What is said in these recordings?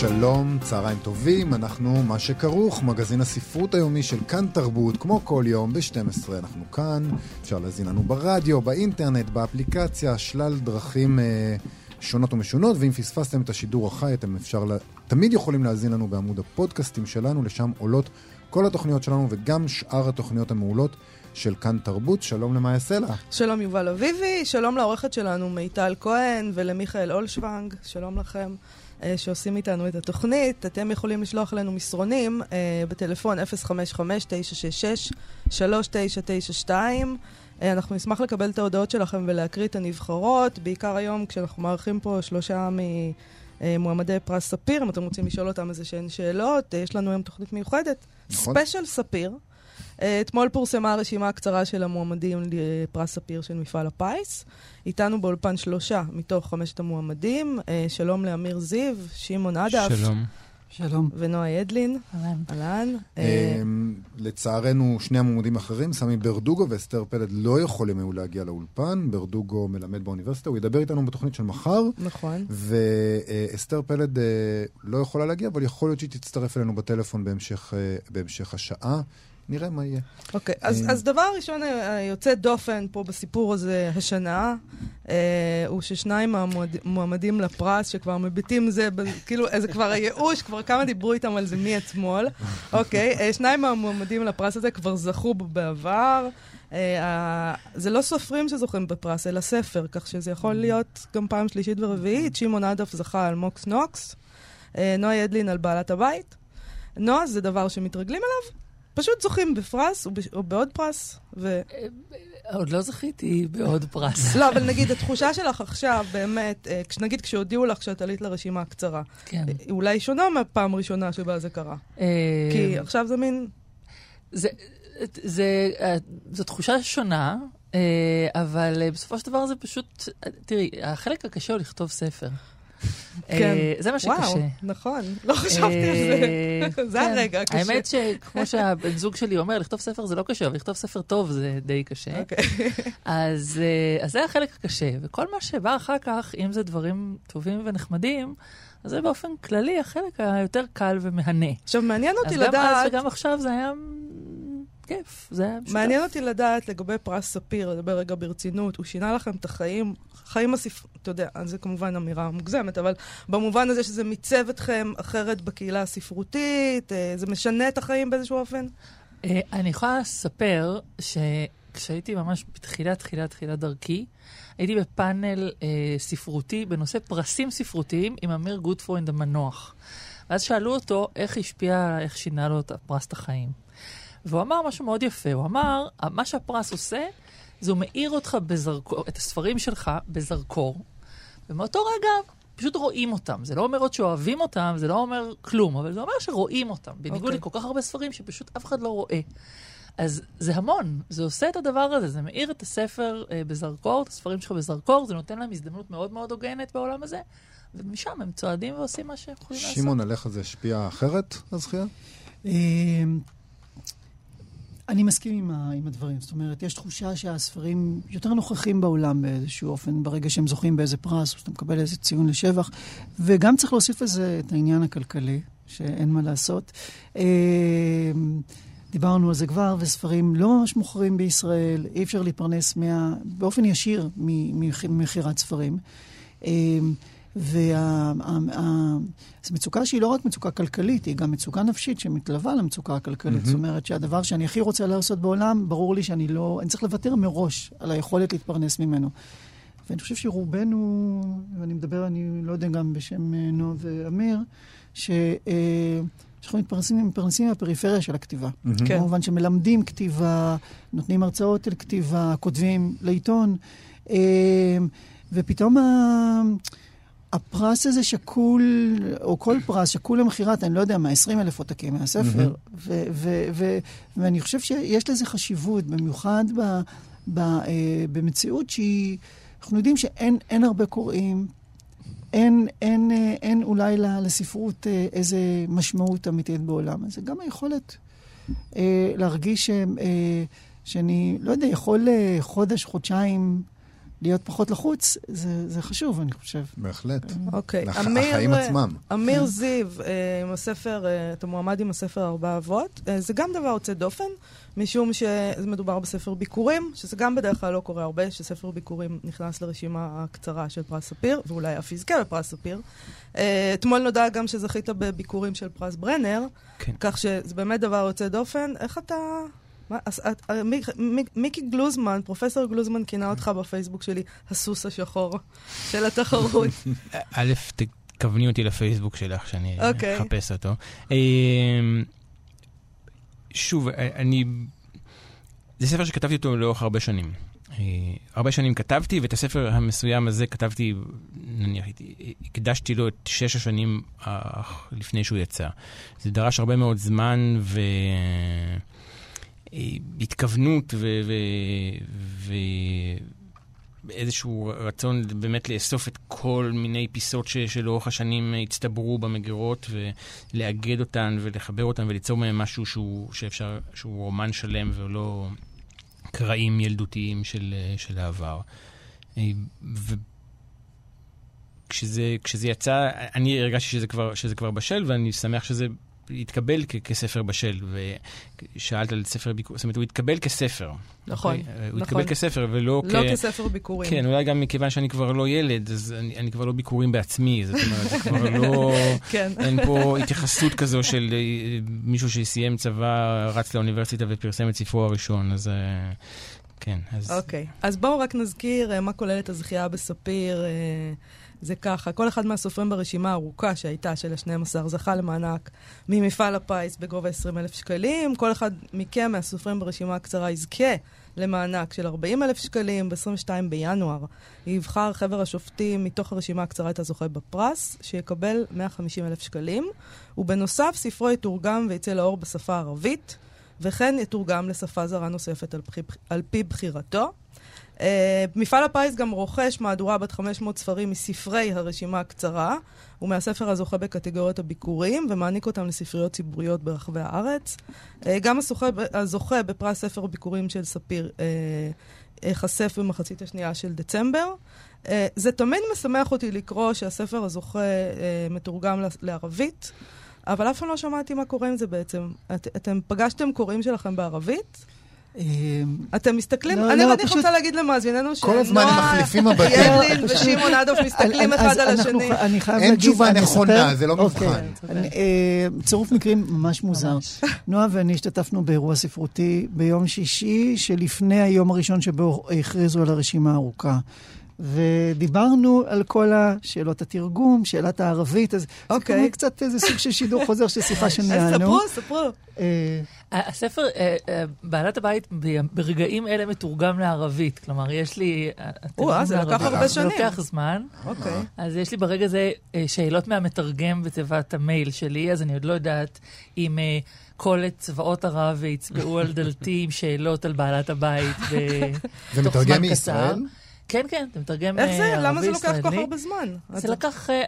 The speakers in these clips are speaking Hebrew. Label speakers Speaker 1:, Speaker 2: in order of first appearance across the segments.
Speaker 1: שלום, צהריים טובים, אנחנו מה שכרוך, מגזין הספרות היומי של כאן תרבות, כמו כל יום ב-12 אנחנו כאן, אפשר להזין לנו ברדיו, באינטרנט, באפליקציה, שלל דרכים אה, שונות ומשונות, ואם פספסתם את השידור החי, אתם אפשר, לה... תמיד יכולים להזין לנו בעמוד הפודקאסטים שלנו, לשם עולות כל התוכניות שלנו וגם שאר התוכניות המעולות של כאן תרבות. שלום למאיה סלע.
Speaker 2: שלום יובל אביבי, שלום לעורכת שלנו מיטל כהן ולמיכאל אולשוונג, שלום לכם. אה, שעושים איתנו את התוכנית. אתם יכולים לשלוח אלינו מסרונים uh, בטלפון 055-966-3992. אה, אנחנו נשמח לקבל את ההודעות שלכם ולהקריא את הנבחרות, בעיקר היום כשאנחנו מארחים פה שלושה ממועמדי פרס ספיר, אם אתם רוצים לשאול אותם איזה שהן שאלות. יש לנו היום תוכנית מיוחדת,
Speaker 1: נכון.
Speaker 2: ספיישל ספיר. אה, אתמול פורסמה הרשימה הקצרה של המועמדים לפרס ספיר של מפעל הפיס. איתנו באולפן שלושה מתוך חמשת המועמדים. אה, שלום לאמיר זיו, שמעון עדף.
Speaker 3: שלום.
Speaker 4: שלום.
Speaker 2: ונועה ידלין.
Speaker 4: אהלן.
Speaker 2: אהלן.
Speaker 1: אמ, לצערנו, שני המועמדים האחרים, סמי ברדוגו ואסתר פלד, לא יכולים היו להגיע לאולפן. ברדוגו מלמד באוניברסיטה, הוא ידבר איתנו בתוכנית של מחר.
Speaker 2: נכון.
Speaker 1: ואסתר פלד אה, לא יכולה להגיע, אבל יכול להיות שהיא תצטרף אלינו בטלפון בהמשך, אה, בהמשך השעה. נראה מה יהיה.
Speaker 2: אוקיי, אז,
Speaker 1: אה,
Speaker 2: אז דבר ראשון אה, היוצא דופן פה בסיפור הזה השנה, אה, הוא ששניים מהמועמדים לפרס, שכבר מביטים זה, ב- כאילו, זה כבר הייאוש, כבר כמה דיברו איתם על זה מאתמול. אוקיי, אה, שניים מהמועמדים לפרס הזה כבר זכו בו בעבר. אה, זה לא סופרים שזוכים בפרס, אלא ספר, כך שזה יכול להיות גם פעם שלישית ורביעית. שמעון עדף זכה על מוקס נוקס, אה, נועה ידלין על בעלת הבית. נועה זה דבר שמתרגלים אליו. פשוט זוכים בפרס או, בעוד פרס. ו...
Speaker 4: עוד לא זכיתי בעוד פרס.
Speaker 2: לא, אבל נגיד, התחושה שלך עכשיו, באמת, אה, נגיד כשהודיעו לך שאת עלית לרשימה הקצרה,
Speaker 4: כן.
Speaker 2: היא אולי שונה מהפעם הראשונה שבה זה קרה.
Speaker 4: אה,
Speaker 2: כי עכשיו זה מין...
Speaker 4: זה, זה, אה, זו תחושה שונה, אה, אבל אה, בסופו של דבר זה פשוט, אה, תראי, החלק הקשה הוא לכתוב ספר.
Speaker 2: כן.
Speaker 4: אה, זה מה שקשה.
Speaker 2: וואו, נכון, לא חשבתי על
Speaker 4: אה,
Speaker 2: זה. זה
Speaker 4: כן.
Speaker 2: הרגע הקשה.
Speaker 4: האמת שכמו שהבן זוג שלי אומר, לכתוב ספר זה לא קשה, אבל לכתוב ספר טוב זה די קשה.
Speaker 2: אוקיי.
Speaker 4: אז, אה, אז זה החלק הקשה, וכל מה שבא אחר כך, אם זה דברים טובים ונחמדים, אז זה באופן כללי החלק היותר קל ומהנה.
Speaker 2: עכשיו, מעניין אותי
Speaker 4: אז גם
Speaker 2: לדעת...
Speaker 4: אז וגם עכשיו זה היה כיף, זה היה משותף.
Speaker 2: מעניין אותי לדעת לגבי פרס ספיר, לדבר רגע ברצינות, הוא שינה לכם את החיים, חיים הספר... אתה יודע, אז זה כמובן אמירה מוגזמת, אבל במובן הזה שזה מיצב אתכם אחרת בקהילה הספרותית, אה, זה משנה את החיים באיזשהו אופן?
Speaker 4: אה, אני יכולה לספר שכשהייתי ממש בתחילת, תחילת, תחילת דרכי, הייתי בפאנל אה, ספרותי בנושא פרסים ספרותיים עם אמיר גוטפרוינד המנוח. ואז שאלו אותו איך השפיע, איך שינה לו את הפרס את החיים. והוא אמר משהו מאוד יפה, הוא אמר, מה שהפרס עושה, זה הוא מאיר אותך בזרקור, את הספרים שלך בזרקור, ומאותו רגע פשוט רואים אותם. זה לא אומר עוד שאוהבים אותם, זה לא אומר כלום, אבל זה אומר שרואים אותם. בניגוד
Speaker 2: אוקיי.
Speaker 4: לכל כך הרבה ספרים שפשוט אף אחד לא רואה. אז זה המון, זה עושה את הדבר הזה, זה מאיר את הספר אה, בזרקור, את הספרים שלך בזרקור, זה נותן להם הזדמנות מאוד מאוד הוגנת בעולם הזה, ומשם הם צועדים ועושים מה שהם יכולים לעשות.
Speaker 1: שמעון, עליך זה השפיע אחרת, הזכייה?
Speaker 3: אמ, אני מסכים עם, ה, עם הדברים. זאת אומרת, יש תחושה שהספרים יותר נוכחים בעולם באיזשהו אופן, ברגע שהם זוכים באיזה פרס, או שאתה מקבל איזה ציון לשבח. וגם צריך להוסיף לזה את העניין הכלכלי, שאין מה לעשות. אמ, דיברנו על זה כבר, וספרים לא ממש מוכרים בישראל, אי אפשר להתפרנס מה, באופן ישיר ממכירת ספרים. אמ, וזו מצוקה שהיא לא רק מצוקה כלכלית, היא גם מצוקה נפשית שמתלווה למצוקה הכלכלית. Mm-hmm. זאת אומרת שהדבר שאני הכי רוצה לעשות בעולם, ברור לי שאני לא... אני צריך לוותר מראש על היכולת להתפרנס ממנו. ואני חושב שרובנו, ואני מדבר, אני לא יודע גם בשם אה, נועה ואמיר, ש... אה, שאנחנו מתפרנסים, מתפרנסים מהפריפריה של הכתיבה.
Speaker 1: מהמם.
Speaker 2: כן.
Speaker 3: כמובן שמלמדים כתיבה, נותנים הרצאות על כתיבה, כותבים לעיתון, אה, ופתאום ה... הפרס הזה שקול, או כל פרס שקול למכירת, אני לא יודע מה, 20 אלף עותקים מהספר. ו- ו- ו- ואני חושב שיש לזה חשיבות, במיוחד ב- ב- אה, במציאות שהיא... אנחנו יודעים שאין אין הרבה קוראים, אין, אין, אה, אין אולי לספרות אה, איזה משמעות אמיתית בעולם. אז זה גם היכולת אה, להרגיש ש, אה, שאני, לא יודע, יכול אה, חודש, חודשיים להיות פחות לחוץ, זה, זה חשוב, אני חושב.
Speaker 1: בהחלט.
Speaker 2: אוקיי.
Speaker 1: לח-
Speaker 2: אמיר,
Speaker 1: החיים עצמם.
Speaker 2: אמיר זיו, אה, עם הספר, אה, אתה מועמד עם הספר ארבע אבות. אה, זה גם דבר יוצא דופן, משום שמדובר בספר ביקורים, שזה גם בדרך כלל לא קורה הרבה, שספר ביקורים נכנס לרשימה הקצרה של פרס ספיר, ואולי אף יזכה בפרס ספיר. אה, אתמול נודע גם שזכית בביקורים של פרס ברנר,
Speaker 5: כן.
Speaker 2: כך שזה באמת דבר יוצא דופן. איך אתה... מה, אז, את- אה, מיק- מיק- מיקי גלוזמן, פרופסור גלוזמן כינה אותך בפייסבוק שלי הסוס השחור של התחרות.
Speaker 5: א', תכווני אותי לפייסבוק שלך, שאני
Speaker 2: אוקיי.
Speaker 5: אחפש אותו. אמ, שוב, אני... זה ספר שכתבתי אותו לאורך הרבה שנים. אה, הרבה שנים כתבתי, ואת הספר המסוים הזה כתבתי, נניח, הקדשתי לו את שש השנים אה, לפני שהוא יצא. זה דרש הרבה מאוד זמן ו... התכוונות ו... ו... ו... איזשהו רצון באמת לאסוף את כל מיני פיסות שלאורך השנים הצטברו במגירות ולאגד אותן ולחבר אותן וליצור מהם משהו שהוא, שאפשר, שהוא רומן שלם ולא קרעים ילדותיים של, של העבר. וכשזה כשזה יצא, אני הרגשתי שזה כבר, שזה כבר בשל ואני שמח שזה התקבל כ- כספר בשל, ושאלת על ספר ביקור, זאת אומרת, הוא התקבל כספר.
Speaker 2: נכון,
Speaker 5: אוקיי? הוא
Speaker 2: נכון.
Speaker 5: התקבל כספר ולא כ...
Speaker 2: לא כספר ביקורים.
Speaker 5: כן, אולי גם מכיוון שאני כבר לא ילד, אז אני, אני כבר לא ביקורים בעצמי, זאת אומרת, זה כבר לא...
Speaker 2: כן.
Speaker 5: אין פה התייחסות כזו של אה, מישהו שסיים צבא, רץ לאוניברסיטה ופרסם את ספרו הראשון, אז... כן, אז...
Speaker 2: אוקיי, אז בואו רק נזכיר אה, מה כוללת הזכייה בספיר. אה, זה ככה, כל אחד מהסופרים ברשימה הארוכה שהייתה, של ה-12, זכה למענק ממפעל הפיס בגובה 20 אלף שקלים. כל אחד מכם מהסופרים ברשימה הקצרה יזכה למענק של 40 אלף שקלים. ב-22 בינואר יבחר חבר השופטים מתוך הרשימה הקצרה את הזוכה בפרס, שיקבל 150 אלף שקלים. ובנוסף, ספרו יתורגם ויצא לאור בשפה הערבית, וכן יתורגם לשפה זרה נוספת על פי, על פי בחירתו. Uh, מפעל הפיס גם רוכש מהדורה בת 500 ספרים מספרי הרשימה הקצרה, ומהספר הזוכה בקטגוריית הביקורים, ומעניק אותם לספריות ציבוריות ברחבי הארץ. Uh, גם הזוכה, הזוכה בפרס ספר ביקורים של ספיר uh, ייחשף במחצית השנייה של דצמבר. Uh, זה תמיד משמח אותי לקרוא שהספר הזוכה uh, מתורגם לערבית, אבל אף פעם לא שמעתי מה קורה עם זה בעצם. את, אתם פגשתם קוראים שלכם בערבית? אתם מסתכלים,
Speaker 3: לא,
Speaker 2: אני
Speaker 3: לא,
Speaker 2: רוצה להגיד למאזיננו
Speaker 1: כל הזמן
Speaker 2: שנועה,
Speaker 1: מחליפים.
Speaker 2: ידלין ושמעון אדוף מסתכלים אחד על השני.
Speaker 3: אני חייב
Speaker 1: אין תשובה נכונה, זה לא
Speaker 3: אוקיי.
Speaker 1: מבחן.
Speaker 3: אני- אה, צירוף מקרים ממש מוזר. נועה ואני השתתפנו באירוע ספרותי ביום שישי, שלפני היום הראשון שבו הכריזו על הרשימה הארוכה. ודיברנו על כל השאלות התרגום, שאלת הערבית, אז זה
Speaker 2: אוקיי.
Speaker 3: כמו קצת איזה סוג של שידור חוזר של שיחה
Speaker 2: אז
Speaker 3: שניהלנו.
Speaker 2: ספרו, ספרו.
Speaker 3: אה,
Speaker 4: הספר, אה, אה, בעלת הבית ב- ברגעים אלה מתורגם לערבית. כלומר, יש לי... אה,
Speaker 2: או, זה לקח. הרבה
Speaker 4: זה
Speaker 2: שנים.
Speaker 4: לוקח זמן.
Speaker 2: אוקיי.
Speaker 4: אז יש לי ברגע זה אה, שאלות מהמתרגם בתיבת המייל שלי, אז אני עוד לא יודעת אם אה, כל צבאות ערב יצבעו על דלתי עם שאלות על בעלת הבית. ב-
Speaker 1: זה
Speaker 4: תוך
Speaker 1: מתרגם
Speaker 4: זמן
Speaker 1: מישראל?
Speaker 4: כן, כן, אתה מתרגם
Speaker 2: איך זה?
Speaker 4: אה,
Speaker 2: למה זה
Speaker 4: ערבי
Speaker 2: לוקח כל כך
Speaker 4: ישראלי.
Speaker 2: הרבה זמן?
Speaker 4: זה לקח, אה,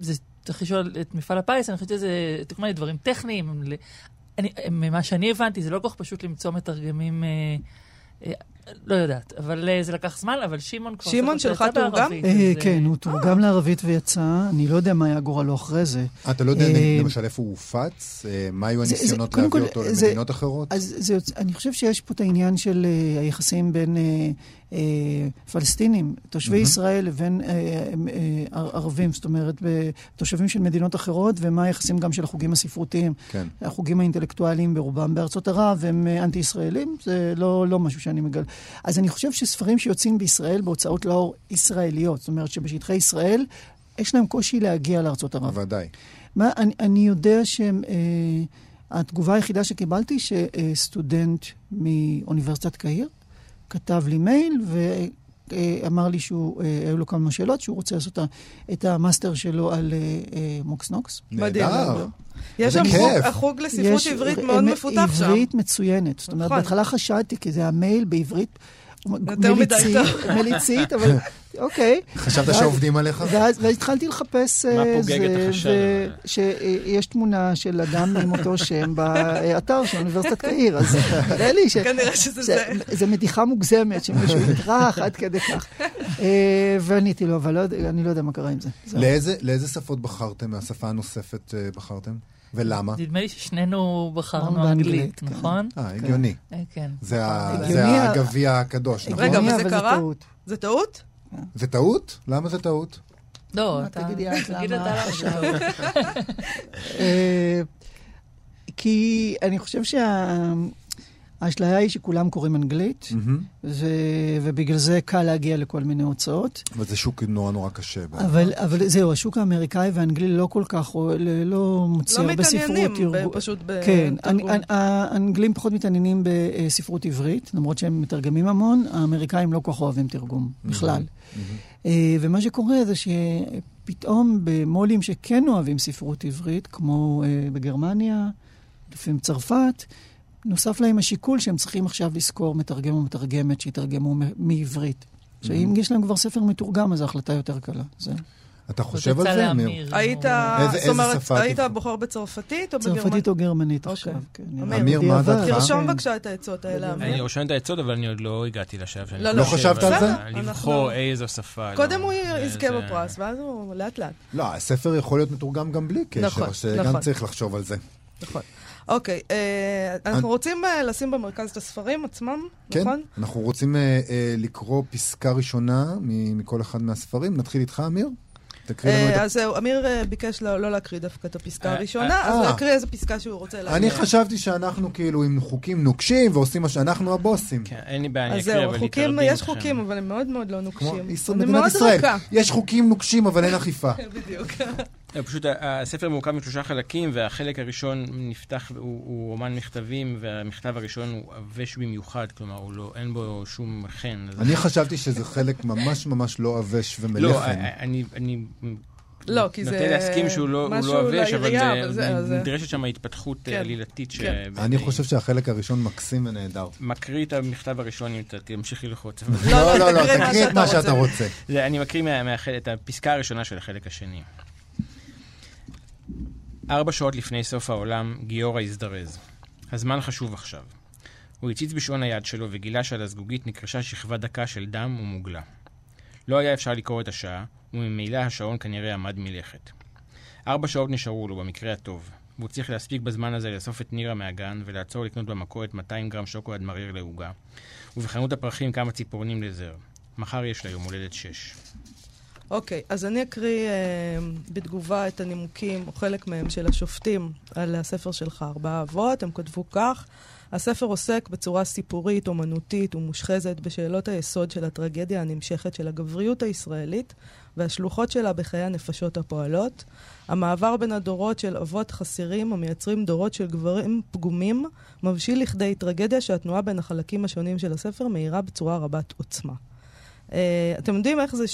Speaker 4: זה צריך לשאול את מפעל הפיס, אני חושבת שזה כל מיני דברים טכניים. אני- ממה שאני הבנתי, זה לא כל כך פשוט למצוא מתרגמים, אה, אה, לא יודעת, אבל אה, זה לקח זמן, אבל שמעון כבר...
Speaker 2: שמעון שלך תורגם?
Speaker 3: אה,
Speaker 4: אז, אה,
Speaker 3: כן, הוא תורגם לערבית ויצא, אני לא יודע מה היה גורלו אחרי זה.
Speaker 1: אתה לא יודע למשל איפה הוא הופץ? מה היו הניסיונות להביא אותו למדינות אחרות?
Speaker 3: אני חושב שיש פה את העניין של היחסים בין פלסטינים, תושבי. ישראל, לבין ערבים, זאת אומרת, תושבים של מדינות אחרות, ומה היחסים גם של החוגים הספרותיים.
Speaker 1: כן.
Speaker 3: החוגים האינטלקטואליים ברובם בארצות ערב הם אנטי-ישראלים, זה לא, לא משהו שאני מגלה. אז אני חושב שספרים שיוצאים בישראל בהוצאות לאור ישראליות, זאת אומרת שבשטחי ישראל, יש להם קושי להגיע לארצות ערב.
Speaker 1: ודאי.
Speaker 3: מה, אני, אני יודע שהתגובה היחידה שקיבלתי, שסטודנט מאוניברסיטת קהיר כתב לי מייל אה, אמר לי שהוא, אה, היו לו כמה שאלות, שהוא רוצה לעשות את המאסטר שלו על אה, אה, מוקס נוקס.
Speaker 1: נהדר.
Speaker 2: יש שם חוג- לספרות עברית
Speaker 3: אה,
Speaker 2: מאוד מפותח שם.
Speaker 3: עברית מצוינת. זאת אומרת,
Speaker 2: נכון.
Speaker 3: בהתחלה חשדתי, כי זה המייל בעברית.
Speaker 2: יותר מדי טוב.
Speaker 3: מליצית, אבל אוקיי.
Speaker 1: חשבת שעובדים עליך?
Speaker 3: ואז, ואז התחלתי לחפש...
Speaker 5: מה
Speaker 3: אה,
Speaker 5: פוגג את
Speaker 3: זה,
Speaker 5: הזה?
Speaker 3: שיש תמונה של אדם עם אותו שם באתר של אוניברסיטת קהיר, אז נראה לי ש...
Speaker 2: כנראה שזה זה.
Speaker 3: זה מתיחה מוגזמת, שמישהו יטרח עד כדי כך. אה, ועניתי לו, אבל לא אני לא יודע מה קרה עם זה.
Speaker 1: לאיזה לאיזה שפות בחרתם? מהשפה הנוספת אה, בחרתם? ולמה?
Speaker 4: נדמה לי ששנינו בחרנו אנגלית,
Speaker 3: כן.
Speaker 4: נכון?
Speaker 1: אה, הגיוני.
Speaker 4: כן.
Speaker 1: זה זה הגביע הקדוש, נכון?
Speaker 2: רגע,
Speaker 3: אבל
Speaker 2: קרה?
Speaker 3: טעות.
Speaker 2: זה טעות?
Speaker 1: זה טעות? למה זה טעות?
Speaker 4: לא, אתה...
Speaker 3: תגידי את
Speaker 4: תגיד
Speaker 3: למה. אה, כי אני חושב שהאשליה היא שכולם קוראים אנגלית,
Speaker 1: מהמם.
Speaker 3: ו- ובגלל זה קל להגיע לכל מיני הוצאות.
Speaker 1: אבל זה שוק נורא נורא קשה.
Speaker 3: אבל, אבל זהו, השוק האמריקאי והאנגלי לא כל כך, לא, לא מוציא
Speaker 2: לא
Speaker 3: הרבה ספרות.
Speaker 2: מתעניינים ב- פשוט
Speaker 3: כן,
Speaker 2: בתרגום.
Speaker 3: האנ- האנגלים פחות מתעניינים בספרות עברית, למרות שהם מתרגמים המון, האמריקאים לא כל כך אוהבים תרגום בכלל. אה, ומה שקורה זה שפתאום במו"לים שכן אוהבים ספרות עברית, כמו אה, בגרמניה, לפעמים צרפת, נוסף להם השיקול שהם צריכים עכשיו לשכור מתרגם או מתרגמת שיתרגמו מ- מעברית. שאם יש להם כבר ספר מתורגם, אז ההחלטה יותר קלה. זה
Speaker 1: אתה חושב על זה, אמיר?
Speaker 2: היית, זאת אומרת, היית? בוחר בצרפתית או בגרמנית?
Speaker 3: צרפתית או גרמנית
Speaker 2: אוקיי.
Speaker 3: עכשיו. כן,
Speaker 2: אמיר,
Speaker 1: מה דעתך?
Speaker 2: תרשום. בבקשה את העצות האלה,
Speaker 5: אני
Speaker 2: אמיר.
Speaker 5: רושם את העצות, אבל אני עוד לא הגעתי לשלב שאני
Speaker 2: לא,
Speaker 1: לא
Speaker 5: חושב
Speaker 1: חשבת על זה?
Speaker 5: לבחור איזו שפה.
Speaker 2: קודם
Speaker 5: לא.
Speaker 2: הוא
Speaker 5: זה-
Speaker 2: יזכה
Speaker 5: זה-
Speaker 2: בפרס, ואז הוא לאט לאט.
Speaker 1: לא, הספר יכול להיות מתורגם גם בלי קשר,
Speaker 2: נכון,
Speaker 1: שגם
Speaker 2: נכון.
Speaker 1: צריך לחשוב על זה.
Speaker 2: נכון. אוקיי, אה, אנחנו
Speaker 1: אני-
Speaker 2: רוצים אה, לשים במרכז את הספרים עצמם,
Speaker 1: כן,
Speaker 2: נכון?
Speaker 1: אנחנו רוצים אה, אה, לקרוא פסקה ראשונה מ- מכל אחד מהספרים. נתחיל איתך, אמיר? תקריא לנו את
Speaker 2: אה,
Speaker 1: ה...
Speaker 2: אז זהו, אמיר אה, ביקש לא לא להקריא דווקא את הפסקה
Speaker 5: אה,
Speaker 2: הראשונה,
Speaker 1: אה,
Speaker 2: אז
Speaker 1: אה.
Speaker 2: להקריא איזה פסקה שהוא רוצה להקריא.
Speaker 1: אני חשבתי שאנחנו כאילו עם חוקים נוקשים ועושים מה שאנחנו הבוסים.
Speaker 5: כן, אין לי בעיה, אני
Speaker 2: אז
Speaker 5: אקריא, אבל
Speaker 2: חוקים,
Speaker 5: להתרגם
Speaker 2: יש. חוקים, אבל הם מאוד מאוד לא
Speaker 1: כמו
Speaker 2: נוקשים.
Speaker 1: ישראל-
Speaker 2: אני
Speaker 1: מדינת
Speaker 2: מאוד
Speaker 1: ישראל.
Speaker 2: רכה.
Speaker 1: יש חוקים נוקשים, אבל אין אכיפה.
Speaker 2: בדיוק.
Speaker 5: לא, פשוט ה- הספר מורכב משלושה חלקים, והחלק הראשון נפתח, הוא, הוא אומן מכתבים, והמכתב הראשון הוא עבש במיוחד, כלומר, הוא לא, אין בו שום חן. אז-
Speaker 1: אני חשבתי שזה חלק ממש ממש לא עבש
Speaker 5: לא,
Speaker 1: ומלחם.
Speaker 5: אני, אני
Speaker 2: לא, כי זה
Speaker 5: נוטה להסכים שהוא לא, לא עבש, אבל זה-
Speaker 2: אבל זה- זה-
Speaker 5: נדרשת שם התפתחות
Speaker 2: כן,
Speaker 5: אה, עלילתית. ש-
Speaker 2: כן.
Speaker 1: אני חושב שהחלק הראשון מקסים ונהדר.
Speaker 5: מקריא את המכתב הראשון, אם אתה תמשיך ללחוץ.
Speaker 2: לא,
Speaker 1: לא, לא,
Speaker 2: תקריא מה
Speaker 1: תקריא את מה שאתה
Speaker 2: רוצה.
Speaker 1: רוצה.
Speaker 5: זה, אני מקריא את הפסקה הראשונה של החלק השני. ארבע שעות לפני סוף העולם, גיורא הזדרז. הזמן חשוב עכשיו. הוא הציץ בשעון היד שלו וגילה שעל הזגוגית נקרשה שכבה דקה של דם ומוגלה. לא היה אפשר לקרוא את השעה, וממילא השעון כנראה עמד מלכת. ארבע שעות נשארו לו, במקרה הטוב, והוא צריך להספיק בזמן הזה לאסוף את נירה מהגן ולעצור לקנות במכולת 200 גרם שוקולד מריר לעוגה, ובחנות הפרחים כמה ציפורנים לזר. מחר יש לה יום הולדת שש.
Speaker 2: אוקיי, אז אני אקריא אה, בתגובה את הנימוקים, או חלק מהם, של השופטים על הספר שלך, ארבעה אבות. הם כתבו כך: הספר עוסק בצורה סיפורית, אומנותית ומושחזת בשאלות היסוד של הטרגדיה הנמשכת של הגבריות הישראלית והשלוחות שלה בחיי הנפשות הפועלות. המעבר בין הדורות של אבות חסרים המייצרים דורות של גברים פגומים מבשיל לכדי טרגדיה שהתנועה בין החלקים השונים של הספר מאירה בצורה רבת עוצמה. Uh, אתם יודעים איך זה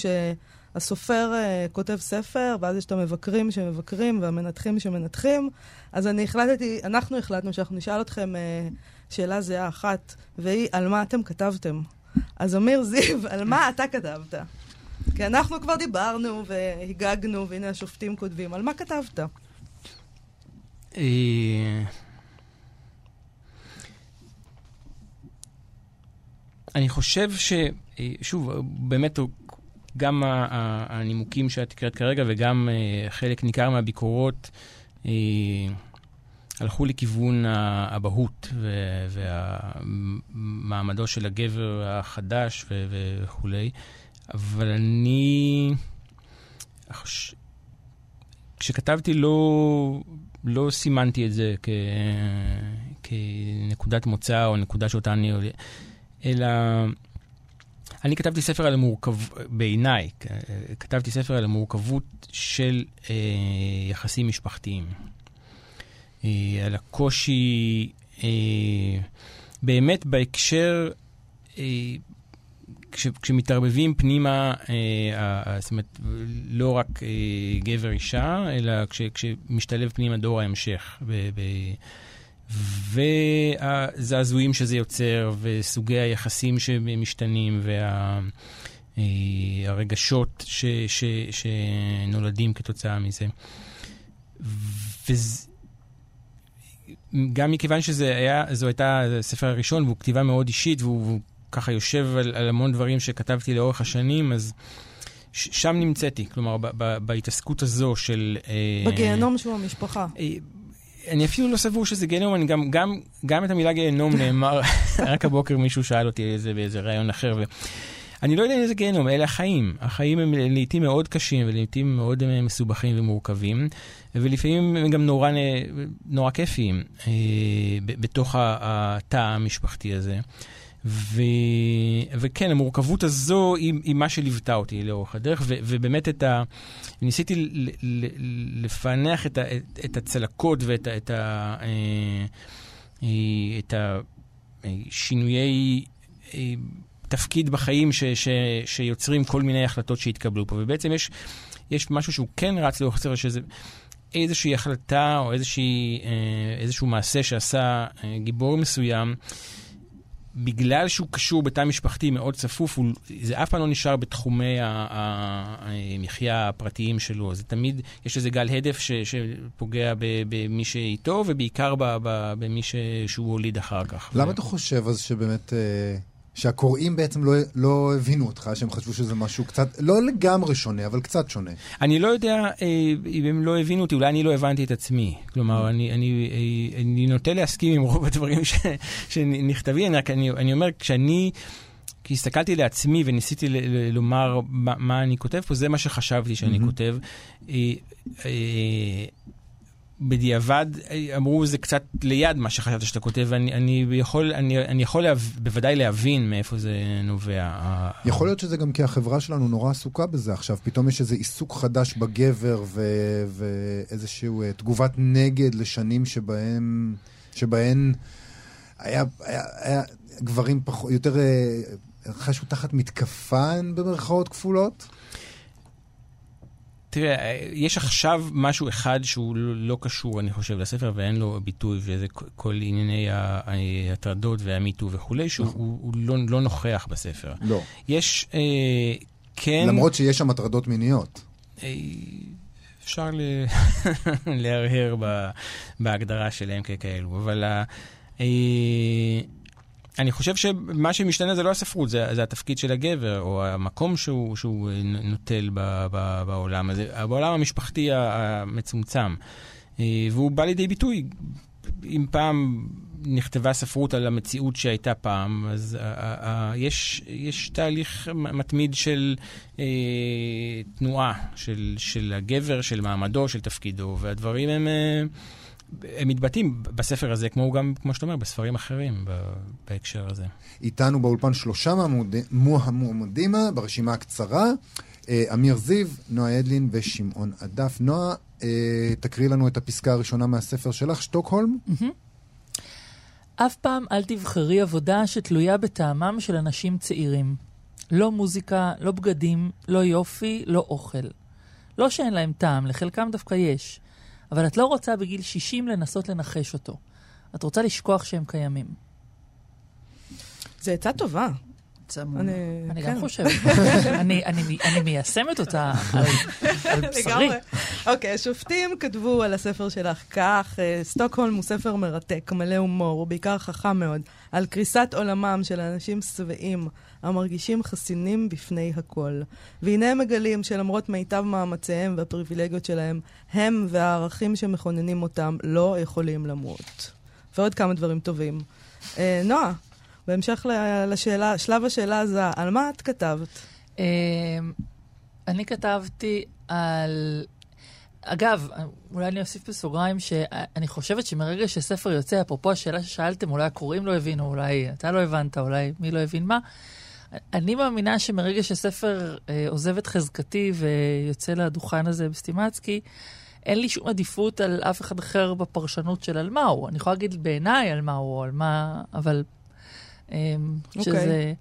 Speaker 2: שהסופר uh, כותב ספר, ואז יש את המבקרים שמבקרים והמנתחים שמנתחים? אז אני החלטתי, אנחנו החלטנו שאנחנו נשאל אתכם uh, שאלה זהה אחת, והיא, על מה אתם כתבתם? אז אמיר זיו, על מה אתה כתבת? כי אנחנו כבר דיברנו והגגנו, והנה השופטים כותבים. על מה כתבת?
Speaker 5: אה, אני חושב ש... שוב, באמת, גם הנימוקים שאת הקראת כרגע וגם אה, חלק ניכר מהביקורות אה, הלכו לכיוון האבהות ומעמדו של הגבר החדש וכולי, אבל אני... כשכתבתי לא, לא סימנתי את זה כ, כנקודת מוצא או נקודה שאותה אני... אלא אני כתבתי ספר על המורכב... בעיניי, כתבתי ספר על המורכבות של אה, יחסים משפחתיים. אה, על הקושי, אה, באמת בהקשר אה, כש, כשמתערבבים פנימה, אה, אה, זאת אומרת, לא רק אה, גבר-אישה, אלא כש, כשמשתלב פנימה דור ההמשך. ב, ב, והזעזועים שזה יוצר, וסוגי היחסים שמשתנים, והרגשות ש, ש, שנולדים כתוצאה מזה. וזה... גם מכיוון שזה היה, זו הייתה הספר הראשון, והוא כתיבה מאוד אישית, והוא, והוא ככה יושב על, על המון דברים שכתבתי לאורך השנים, אז שם נמצאתי. כלומר, ב, ב, בהתעסקות הזו של...
Speaker 2: אה, בגיהנום שהוא המשפחה.
Speaker 5: אה, אני אפילו לא סבור שזה גיהנום, אני גם, גם, גם את המילה גיהנום נאמר, רק הבוקר מישהו שאל אותי איזה, באיזה רעיון אחר. ו... אני לא יודע איזה גיהנום, אלה החיים. החיים הם לעיתים מאוד קשים ולעיתים מאוד אה, מסובכים ומורכבים, ולפעמים הם גם נורא, נורא כיפיים אה, בתוך התא המשפחתי הזה. ו... וכן, המורכבות הזו היא, היא מה שליוותה אותי לאורך הדרך, ו... ובאמת את ה... ניסיתי ל... ל... לפענח את, ה... את הצלקות ואת ה... את ה... אה, את השינויי תפקיד בחיים ש... ש... שיוצרים כל מיני החלטות שהתקבלו פה. ובעצם יש, יש משהו שהוא כן רץ לאורך הסרט, שזה... איזושהי החלטה או איזושהי, איזשהו מעשה שעשה גיבור מסוים, בגלל שהוא קשור בתא משפחתי מאוד צפוף, הוא, זה אף פעם לא נשאר בתחומי המחיה הפרטיים שלו. זה תמיד, יש איזה גל הדף ש, שפוגע במי שאיתו, ובעיקר במי שהוא הוליד אחר כך.
Speaker 1: למה ו... אתה חושב אז שבאמת... אה... שהקוראים בעצם לא, לא הבינו אותך, שהם חשבו שזה משהו קצת, לא לגמרי שונה, אבל קצת שונה.
Speaker 5: אני לא יודע אה, אם הם לא הבינו אותי, אולי אני לא הבנתי את עצמי. כלומר, אני, אני, אה, אני נוטה להסכים עם רוב הדברים ש, שנכתבים, רק אני, אני אומר, כשאני... כי הסתכלתי לעצמי וניסיתי ל- ל- לומר מה, מה אני כותב פה, זה מה שחשבתי שאני mm-hmm. כותב. אה, אה, בדיעבד אמרו זה קצת ליד מה שחשבת שאתה כותב, ואני אני יכול, אני, אני יכול להב, בוודאי להבין מאיפה זה נובע.
Speaker 1: יכול להיות שזה גם כי החברה שלנו נורא עסוקה בזה עכשיו, פתאום יש איזה עיסוק חדש בגבר ו, ואיזושהי אה, תגובת נגד לשנים שבהם, שבהן היה, היה, היה גברים פחות, יותר אה, חשו תחת מתקפה במרכאות כפולות.
Speaker 5: תראה, יש עכשיו משהו אחד שהוא לא, קשור, אני חושב, לספר, ואין לו ביטוי, וזה כל ענייני ההטרדות והמיטו וכולי, שהוא נכון. הוא, הוא לא, לא נוכח בספר.
Speaker 1: לא.
Speaker 5: יש, אה, כן...
Speaker 1: למרות שיש שם הטרדות מיניות.
Speaker 5: אה, אפשר להרהר בהגדרה שלהם ככאלו, אבל... אה, אני חושב שמה שמשתנה זה לא הספרות, זה, זה התפקיד של הגבר, או המקום שהוא, שהוא נוטל ב, ב, בעולם הזה, בעולם המשפחתי המצומצם. אה, והוא בא לידי ביטוי. אם פעם נכתבה ספרות על המציאות שהייתה פעם, אז uh, uh, יש, יש תהליך מתמיד של uh, תנועה, של, של הגבר, של מעמדו, של תפקידו, והדברים הם... Uh, הם מתבטאים בספר הזה, כמו גם, כמו שאתה אומר, בספרים אחרים בהקשר הזה.
Speaker 1: איתנו באולפן שלושה מועמדים ברשימה הקצרה, אה, אמיר זיו, נועה אדלין ושמעון עדף. נועה, אה, תקריא לנו את הפסקה הראשונה מהספר שלך, שטוקהולם.
Speaker 4: אף פעם אל תבחרי עבודה שתלויה בטעמם של אנשים צעירים. לא מוזיקה, לא בגדים, לא יופי, לא אוכל. לא שאין להם טעם, לחלקם דווקא יש. אבל את לא רוצה בגיל 60 לנסות לנחש אותו. את רוצה לשכוח שהם קיימים.
Speaker 2: זו עצה טובה.
Speaker 4: אני, אני כן. גם חושבת. אני, מיישמת אותה על, בשרי.
Speaker 2: אוקיי, okay, השופטים כתבו על הספר שלך כך, אה, סטוקהולם הוא ספר מרתק, מלא הומור, הוא בעיקר חכם מאוד, על קריסת עולמם של אנשים שבעים, המרגישים חסינים בפני הכל. והנה הם מגלים שלמרות מיטב מאמציהם והפריבילגיות שלהם, הם והערכים שמכוננים אותם לא יכולים למות. ועוד כמה דברים טובים. אה, נועה, בהמשך לשאלה, שלב השאלה הזה, על מה את כתבת?
Speaker 4: אה, אני כתבתי על... אגב, אולי אני אוסיף בסוגריים שאני חושבת שמרגע שספר יוצא, אפרופו השאלה ששאלתם, אולי הקוראים לא הבינו, אולי אתה לא הבנת, אולי מי לא הבין מה, אני מאמינה שמרגע שספר אה, עוזב את חזקתי ויוצא לדוכן הזה בסטימצקי, אין לי שום עדיפות על אף אחד אחר בפרשנות של על מה הוא. אני יכולה להגיד בעיניי על מה הוא, על מה... אבל. שזה...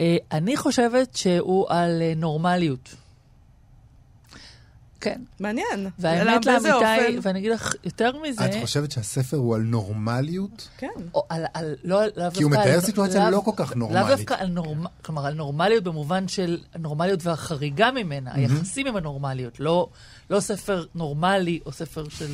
Speaker 4: אה, אני חושבת שהוא על אה, נורמליות. כן.
Speaker 2: מעניין.
Speaker 4: והאמת לאמיתי? ואני אגיד לך יותר מזה,
Speaker 1: את חושבת שהספר הוא על נורמליות?
Speaker 2: כן.
Speaker 4: או על, על, לא, לאו דווקא...
Speaker 1: כי הוא מתאר
Speaker 4: על-
Speaker 1: סיטואציה לא כל כך נורמלית.
Speaker 4: לאו דווקא על נורמ... כלומר, על נורמליות במובן של נורמליות והחריגה ממנה, היחסים עם הנורמליות, לא, לא ספר נורמלי או ספר של...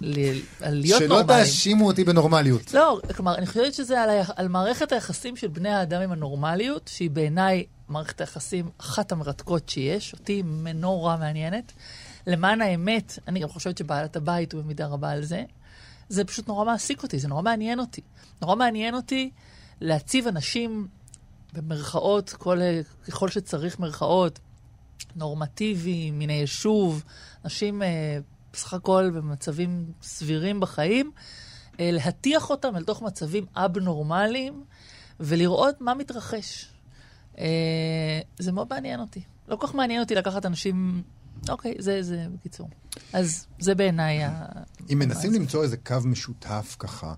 Speaker 4: ל... להיות
Speaker 1: שלא
Speaker 4: נורמלי.
Speaker 1: תאשימו אותי בנורמליות.
Speaker 4: לא, כלומר, אני חושבת שזה על, ה... על מערכת היחסים של בני האדם עם הנורמליות, שהיא בעיניי מערכת היחסים אחת המרתקות שיש, אותי נורא מעניינת. למען האמת, אני גם חושבת שבעלת הבית הוא במידה רבה על זה. זה פשוט נורא מעסיק אותי, זה נורא מעניין אותי. נורא מעניין אותי להציב אנשים, במרכאות, כל, ככל שצריך מרכאות, נורמטיביים, מן היישוב, אנשים אה, בסך הכל במצבים סבירים בחיים, אה, להטיח אותם אל תוך מצבים אבנורמליים ולראות מה מתרחש. אה, זה מאוד מעניין אותי. לא כל כך מעניין אותי לקחת אנשים... אוקיי, זה, זה בקיצור. אז זה בעיניי ה...
Speaker 1: אם מנסים למצוא איזה קו משותף ככה,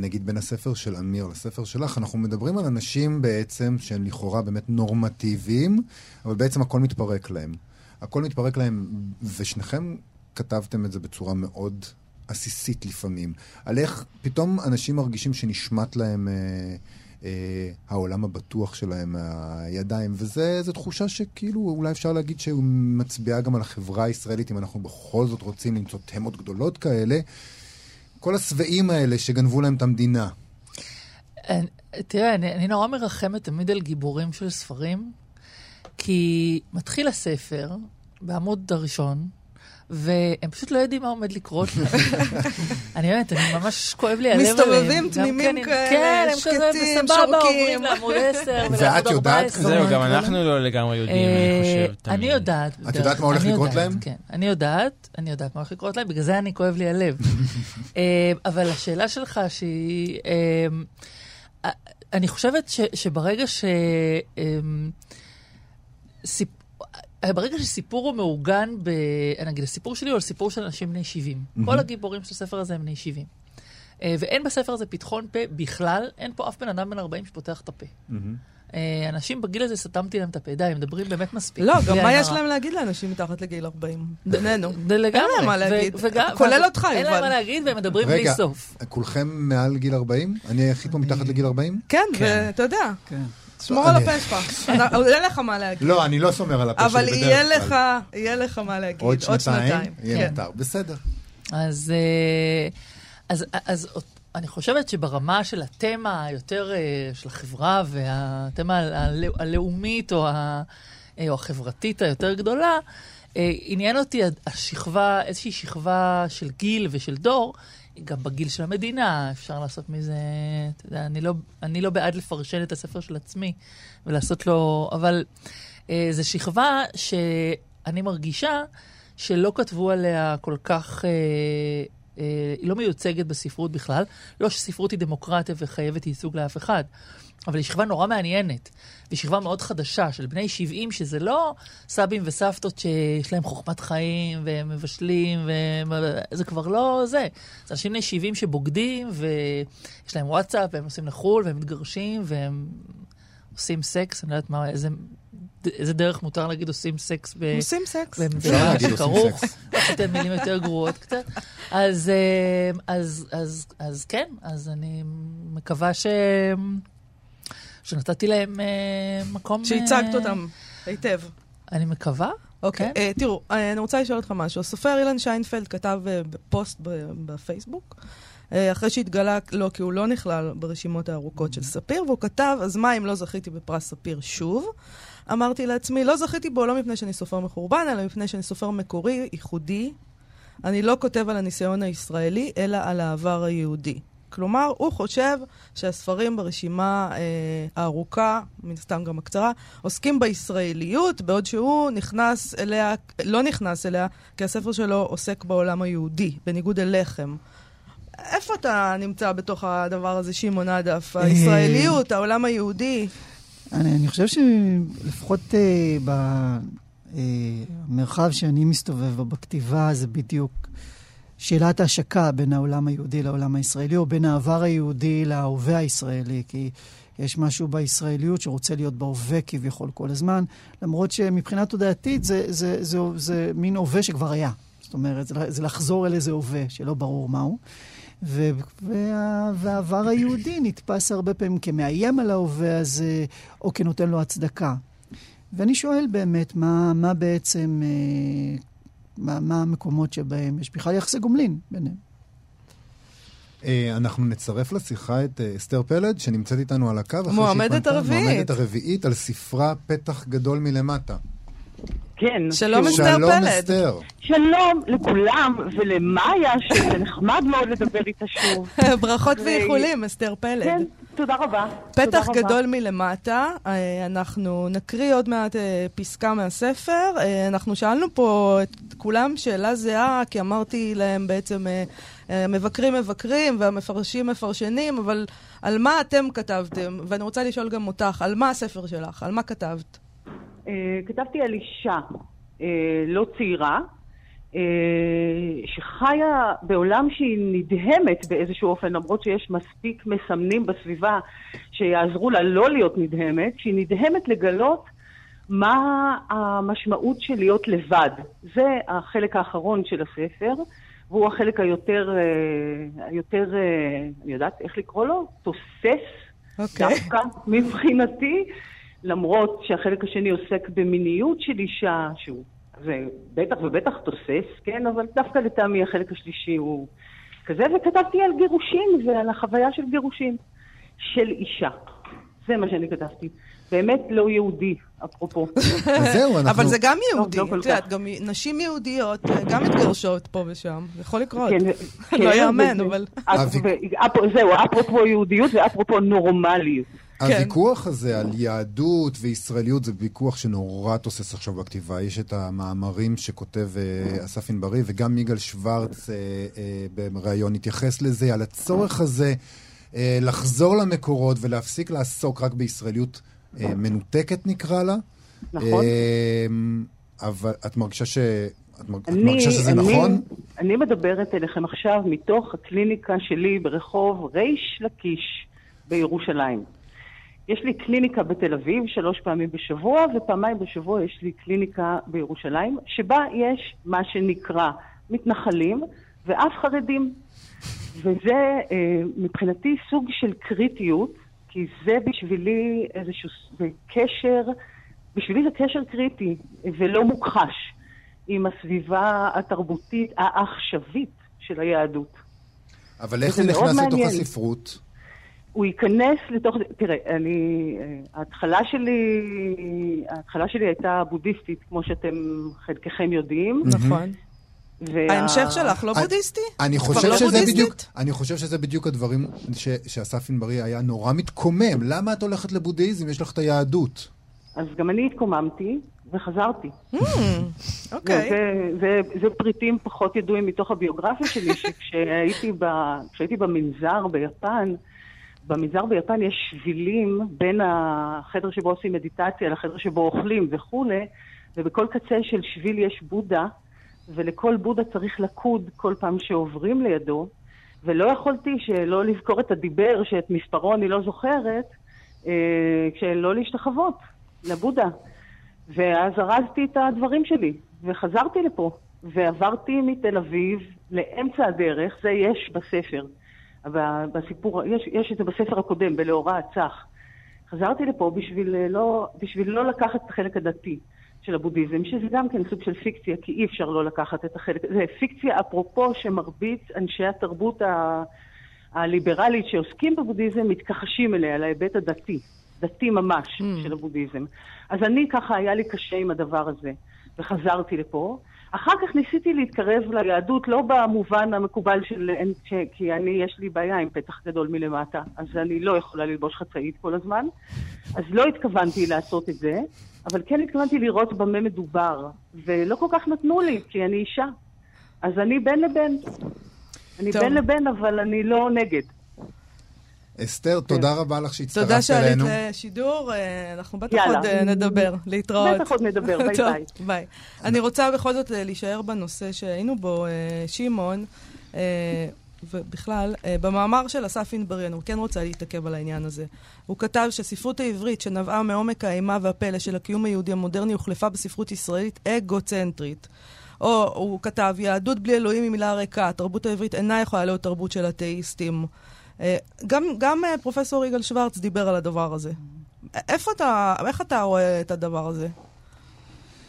Speaker 1: נגיד בין הספר של אמיר לספר שלך, אנחנו מדברים על אנשים בעצם שהם לכאורה באמת נורמטיביים, אבל בעצם הכל מתפרק להם. הכל מתפרק להם, ושניכם כתבתם את זה בצורה מאוד עסיסית לפעמים. על איך פתאום אנשים מרגישים שנשמט להם... אה, אה, העולם הבטוח שלהם מהידיים, וזו תחושה שכאילו אולי אפשר להגיד שהוא מצביעה גם על החברה הישראלית, אם אנחנו בכל זאת רוצים למצוא תמות גדולות כאלה. כל השבעים האלה שגנבו להם את המדינה.
Speaker 4: תראה, אני, אני נורא מרחמת תמיד על גיבורים של ספרים, כי מתחיל הספר בעמוד הראשון, והם פשוט לא יודעים מה עומד לקרות להם. אני באמת, אני ממש כואב לי הלב עליהם.
Speaker 2: מסתובבים תמימים
Speaker 4: כן,
Speaker 2: כאלה,
Speaker 4: כן, הם כזה
Speaker 2: שקטים,
Speaker 4: בסבבה,
Speaker 2: שורקים.
Speaker 4: עוברים לעמוד 10
Speaker 1: ואת יודעת
Speaker 4: 14.
Speaker 1: כבר
Speaker 5: זהו, גם אנחנו לא לגמרי יודעים,
Speaker 4: אה,
Speaker 5: אני חושב.
Speaker 4: אני. יודעת.
Speaker 1: את יודעת מה הולך לקרות להם?
Speaker 4: כן, אני יודעת, אני יודעת מה הולך לקרות להם, בגלל זה אני כואב לי הלב. אה, אבל השאלה שלך שהיא... אה, אני חושבת שברגע ש... אה, ברגע שסיפור הוא מעוגן ב... נגיד, הסיפור שלי הוא על סיפור של אנשים בני 70. כל הגיבורים של הספר הזה הם בני 70. אה, ואין בספר הזה פתחון פה בכלל, אין פה אף בן אדם בן 40 שפותח את הפה. אה, אנשים בגיל הזה סתמתי להם את הפה, די, הם מדברים באמת מספיק.
Speaker 2: לא, גם מה יש. להם להגיד לאנשים מתחת לגיל 40? בינינו.
Speaker 4: זה לגמרי.
Speaker 2: אין להם מה להגיד. כולל אותך,
Speaker 4: אין להם
Speaker 2: יובל.
Speaker 4: מה להגיד והם מדברים בלי
Speaker 1: רגע,
Speaker 4: סוף.
Speaker 1: כולכם מעל גיל 40? אני היחיד פה מתחת לגיל 40?
Speaker 2: כן, ואתה יודע,
Speaker 3: כן.
Speaker 2: שמור על הפה שלך. יהיה לך מה להגיד.
Speaker 1: לא, אני לא שומר על הפה שלי
Speaker 2: אבל
Speaker 1: בדרך כלל.
Speaker 2: יהיה לך, יהיה לך מה להגיד.
Speaker 1: עוד שנתיים? יהיה
Speaker 4: כן.
Speaker 1: מותר, בסדר.
Speaker 4: אז, אה, אז, אז אני חושבת שברמה של התמה היותר אה, של החברה והתמה הלא- הלאומית או, ה, אה, או החברתית היותר גדולה, עניין אותי השכבה, איזושהי שכבה של גיל ושל דור, גם בגיל של המדינה, אפשר לעשות מזה, אתה יודע, אני לא, אני לא בעד לפרשן את הספר של עצמי ולעשות לו, אבל אה, זו שכבה שאני מרגישה שלא כתבו עליה כל כך, אה, אה, היא לא מיוצגת בספרות בכלל. לא שספרות היא דמוקרטיה וחייבת ייצוג לאף אחד, אבל היא שכבה נורא מעניינת. והיא שכבה מאוד חדשה של בני 70, שזה לא סבים וסבתות שיש להם חוכמת חיים והם מבשלים, והם, זה כבר לא זה. זה אנשים בני 70 שבוגדים, ויש להם וואטסאפ, והם נוסעים לחו"ל, והם מתגרשים, והם עושים סקס, אני לא יודעת מה, איזה, איזה דרך מותר להגיד עושים סקס ב...
Speaker 2: עושים סקס.
Speaker 4: במדינה שכרוך,
Speaker 1: סקס.
Speaker 4: אתן מילים יותר גרועות קצת. אז, אה, אז, אז, אז כן, אז אני מקווה ש... שנתתי להם אה, מקום...
Speaker 2: שהצגת
Speaker 4: אה,
Speaker 2: אותם היטב.
Speaker 4: אני מקווה.
Speaker 2: אוקיי,
Speaker 4: כן.
Speaker 2: אה, תראו, אה, אני רוצה לשאול אותך משהו. הסופר אילן שיינפלד כתב בפוסט ב- בפייסבוק, אה, אחרי שהתגלה לו כי הוא לא נכלל ברשימות הארוכות של ספיר, והוא כתב, אז מה אם לא זכיתי בפרס ספיר שוב? אמרתי לעצמי, לא זכיתי בו לא מפני שאני סופר מחורבן, אלא מפני שאני סופר מקורי, ייחודי. אני לא כותב על הניסיון הישראלי, אלא על העבר היהודי. כלומר, הוא חושב שהספרים ברשימה אה, הארוכה, מן הסתם גם הקצרה, עוסקים בישראליות, בעוד שהוא נכנס אליה, לא נכנס אליה, כי הספר שלו עוסק בעולם היהודי, בניגוד אליכם. איפה אתה נמצא בתוך הדבר הזה, שמעון עדף? הישראליות, העולם היהודי?
Speaker 3: אני, אני חושב שלפחות אה, במרחב שאני מסתובב בו בכתיבה, זה בדיוק שאלת ההשקה בין העולם היהודי לעולם הישראלי, או בין העבר היהודי להווה הישראלי, כי יש משהו בישראליות שרוצה להיות בהווה כביכול כל הזמן, למרות שמבחינה תודעתית זה, זה, זה, זה, זה מין הווה שכבר היה. זאת אומרת, זה, לחזור אל איזה הווה שלא ברור מהו. ו- וה- והעבר היהודי נתפס הרבה פעמים כמאיים על ההווה הזה, או כנותן לו הצדקה. ואני שואל באמת, מה, מה בעצם, אה, מה, מה המקומות שבהם יש בכלל יחסי גומלין ביניהם?
Speaker 1: אה, אנחנו נצרף לשיחה את אה, אסתר פלד, שנמצאת איתנו על הקו.
Speaker 2: מועמדת הרביעית.
Speaker 1: מועמדת הרביעית על ספרה פתח גדול מלמטה.
Speaker 6: כן.
Speaker 2: שלום, אסתר
Speaker 1: שלום
Speaker 2: פלד.
Speaker 1: אסתר.
Speaker 6: שלום לכולם, ולמאיה, שזה נחמד מאוד לדבר איתה שוב.
Speaker 2: ברכות ואיחולים, אסתר פלד.
Speaker 6: כן, תודה רבה. תודה
Speaker 2: פתח
Speaker 6: רבה.
Speaker 2: גדול מלמטה, אה, אנחנו נקריא עוד מעט אה, פסקה מהספר. אה, אנחנו שאלנו פה את כולם שאלה זהה, כי אמרתי להם בעצם, מבקרים מבקרים והמפרשים מפרשנים, אבל על מה אתם כתבתם? ואני רוצה לשאול גם אותך, על מה הספר שלך? על מה כתבת?
Speaker 6: כתבתי על אישה לא צעירה, שחיה בעולם שהיא נדהמת באיזשהו אופן, למרות שיש מספיק מסמנים בסביבה שיעזרו לה לא להיות נדהמת, שהיא נדהמת לגלות מה המשמעות של להיות לבד. זה החלק האחרון של הספר, והוא החלק היותר, אה, היותר, אה, אני יודעת איך לקרוא לו? תוסס.
Speaker 2: אוקיי.
Speaker 6: דווקא מבחינתי, למרות שהחלק השני עוסק במיניות של אישה, שהוא זה בטח ובטח תוסס, כן, אבל דווקא לטעמי החלק השלישי הוא כזה, וכתבתי על גירושים ועל החוויה של גירושים של אישה. זה מה שאני כתבתי. באמת לא יהודי, אפרופו.
Speaker 1: זהו, אנחנו...
Speaker 2: אבל זה גם יהודי,
Speaker 6: לא כל
Speaker 2: את יודעת,
Speaker 6: כך.
Speaker 2: גם נשים יהודיות גם מתגרשות פה ושם, זה יכול לקרות.
Speaker 6: כן,
Speaker 2: לא
Speaker 6: כן,
Speaker 2: יאמן,
Speaker 6: וזה-
Speaker 2: אבל...
Speaker 6: זהו, אפרופו יהודיות ואפרופו נורמליות.
Speaker 2: כן.
Speaker 1: הוויכוח הזה על יהדות וישראליות זה ויכוח שנורא תוסס עכשיו בכתיבה. יש את המאמרים שכותב אה, אסף ענברי, וגם יגאל שוורץ אה, אה, בריאיון התייחס לזה, על הצורך הזה לחזור למקורות ולהפסיק לעסוק רק בישראליות מנותקת, נקרא לה.
Speaker 6: נכון.
Speaker 1: אבל את מרגישה ש... את מרגישה שזה
Speaker 6: אני-
Speaker 1: נכון?
Speaker 6: אני מדברת אליכם עכשיו מתוך הקליניקה שלי ברחוב ריש לקיש בירושלים. יש לי קליניקה בתל אביב שלוש פעמים בשבוע, ופעמיים בשבוע יש לי קליניקה בירושלים, שבה יש מה שנקרא מתנחלים ואף חרדים. וזה אה, מבחינתי סוג של קריטיות, כי זה בשבילי איזשהו זה קשר, בשבילי זה קשר קריטי ולא מוכחש עם הסביבה התרבותית העכשווית של היהדות.
Speaker 1: אבל איך זה נכנס לתוך. הספרות?
Speaker 6: הוא ייכנס לתוך... תראה, אני... ההתחלה שלי... ההתחלה שלי הייתה בודהיסטית, כמו שאתם חלקכם יודעים.
Speaker 2: נכון.
Speaker 6: וה-
Speaker 2: ההמשך שלך לא בודהיסטי?
Speaker 1: אני חושב
Speaker 2: לא
Speaker 1: שזה? בדיוק, אני חושב שזה בדיוק הדברים ש, שאסף ענברי היה נורא מתקומם. למה את הולכת לבודהיזם? יש לך את היהדות.
Speaker 6: אז גם אני התקוממתי וחזרתי.
Speaker 2: אוקיי.
Speaker 6: זה, זה, פריטים פחות ידועים מתוך הביוגרפיה שלי, שכשהייתי במנזר ביפן, במנזר ביפן יש שבילים בין החדר שבו עושים מדיטציה לחדר שבו אוכלים וכולי, ובכל קצה של שביל יש בודה, ולכל בודה צריך לקוד כל פעם שעוברים לידו, ולא יכולתי שלא לזכור את הדיבר, שאת מספרו אני לא זוכרת, אה, כשלא להשתחוות לבודה. ואז ארזתי את הדברים שלי, וחזרתי לפה, ועברתי מתל אביב לאמצע הדרך, זה יש בספר, בסיפור, יש, יש את זה בספר הקודם, בלאורה הצח. חזרתי לפה בשביל אה, לא, בשביל לא לקחת את החלק הדתי של הבודהיזם, שזה גם כן סוג של פיקציה, כי אי אפשר לא לקחת את החלק, זה פיקציה אפרופו שמרבית אנשי התרבות ה... הליברלית שעוסקים בבודהיזם מתכחשים אליה, להיבט הדתי, דתי ממש mm. של הבודהיזם. אז אני ככה, היה לי קשה עם הדבר הזה, וחזרתי לפה. אחר כך ניסיתי להתקרב ליהדות, לא במובן המקובל של... ש- כי אני, יש לי בעיה עם פתח גדול מלמטה, אז אני לא יכולה ללבוש חצאית כל הזמן. אז לא התכוונתי לעשות את זה, אבל כן התכוונתי לראות במה מדובר, ולא כל כך נתנו לי, כי אני אישה. אז אני בין לבין. אני
Speaker 2: טוב.
Speaker 6: בין לבין, אבל אני לא נגד.
Speaker 1: אסתר, תודה רבה לך שהצטרפת
Speaker 2: תודה שעלית
Speaker 1: אלינו.
Speaker 2: לשידור, אה, אנחנו בטח
Speaker 6: יאללה.
Speaker 2: עוד אה, נדבר, להתראות.
Speaker 6: בטח עוד נדבר, ביי
Speaker 2: טוב,
Speaker 6: ביי.
Speaker 2: ביי. אני רוצה בכל זאת אה, להישאר בנושא שהיינו בו, שמעון, ובכלל, במאמר של אסף אינבריאן, הוא כן רוצה להתעכב על העניין הזה. הוא כתב שהספרות העברית שנבעה מעומק האימה והפלא של הקיום היהודי המודרני הוחלפה בספרות ישראלית אגוצנטרית. או הוא כתב, יהדות בלי אלוהים היא מילה ריקה, התרבות העברית אינה יכולה להיות תרבות של אתאיסטים. אה, גם, גם אה, פרופסור יגאל שוורץ דיבר על הדבר הזה. איפה אתה, איך אתה רואה את הדבר הזה?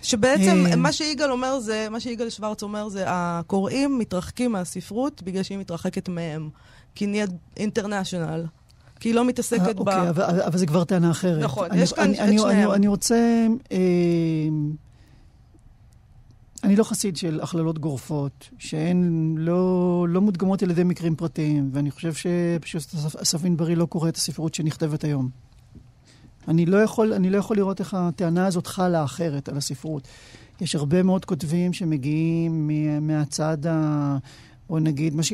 Speaker 2: שבעצם
Speaker 3: אה.
Speaker 2: מה שיגאל אומר זה, מה שיגאל שוורץ אומר זה, הקוראים מתרחקים מהספרות בגלל שהיא מתרחקת מהם. כי נהיית אינטרנשיונל. כי היא לא מתעסקת ב...
Speaker 3: אוקיי, אבל, אבל זה כבר טענה אחרת.
Speaker 2: נכון,
Speaker 3: אני,
Speaker 2: יש כאן
Speaker 3: אני,
Speaker 2: את
Speaker 3: אני,
Speaker 2: שניהם.
Speaker 3: אני, אני רוצה... אה, אני לא חסיד של הכללות גורפות, שהן לא, לא מודגמות על ידי מקרים פרטיים, ואני חושב שפשוט אסף ענברי לא קורא את הספרות שנכתבת היום. אני לא, יכול, אני לא יכול לראות איך הטענה הזאת חלה אחרת על הספרות. יש הרבה מאוד כותבים שמגיעים מה- מהצד ה... בוא נגיד, מה ש...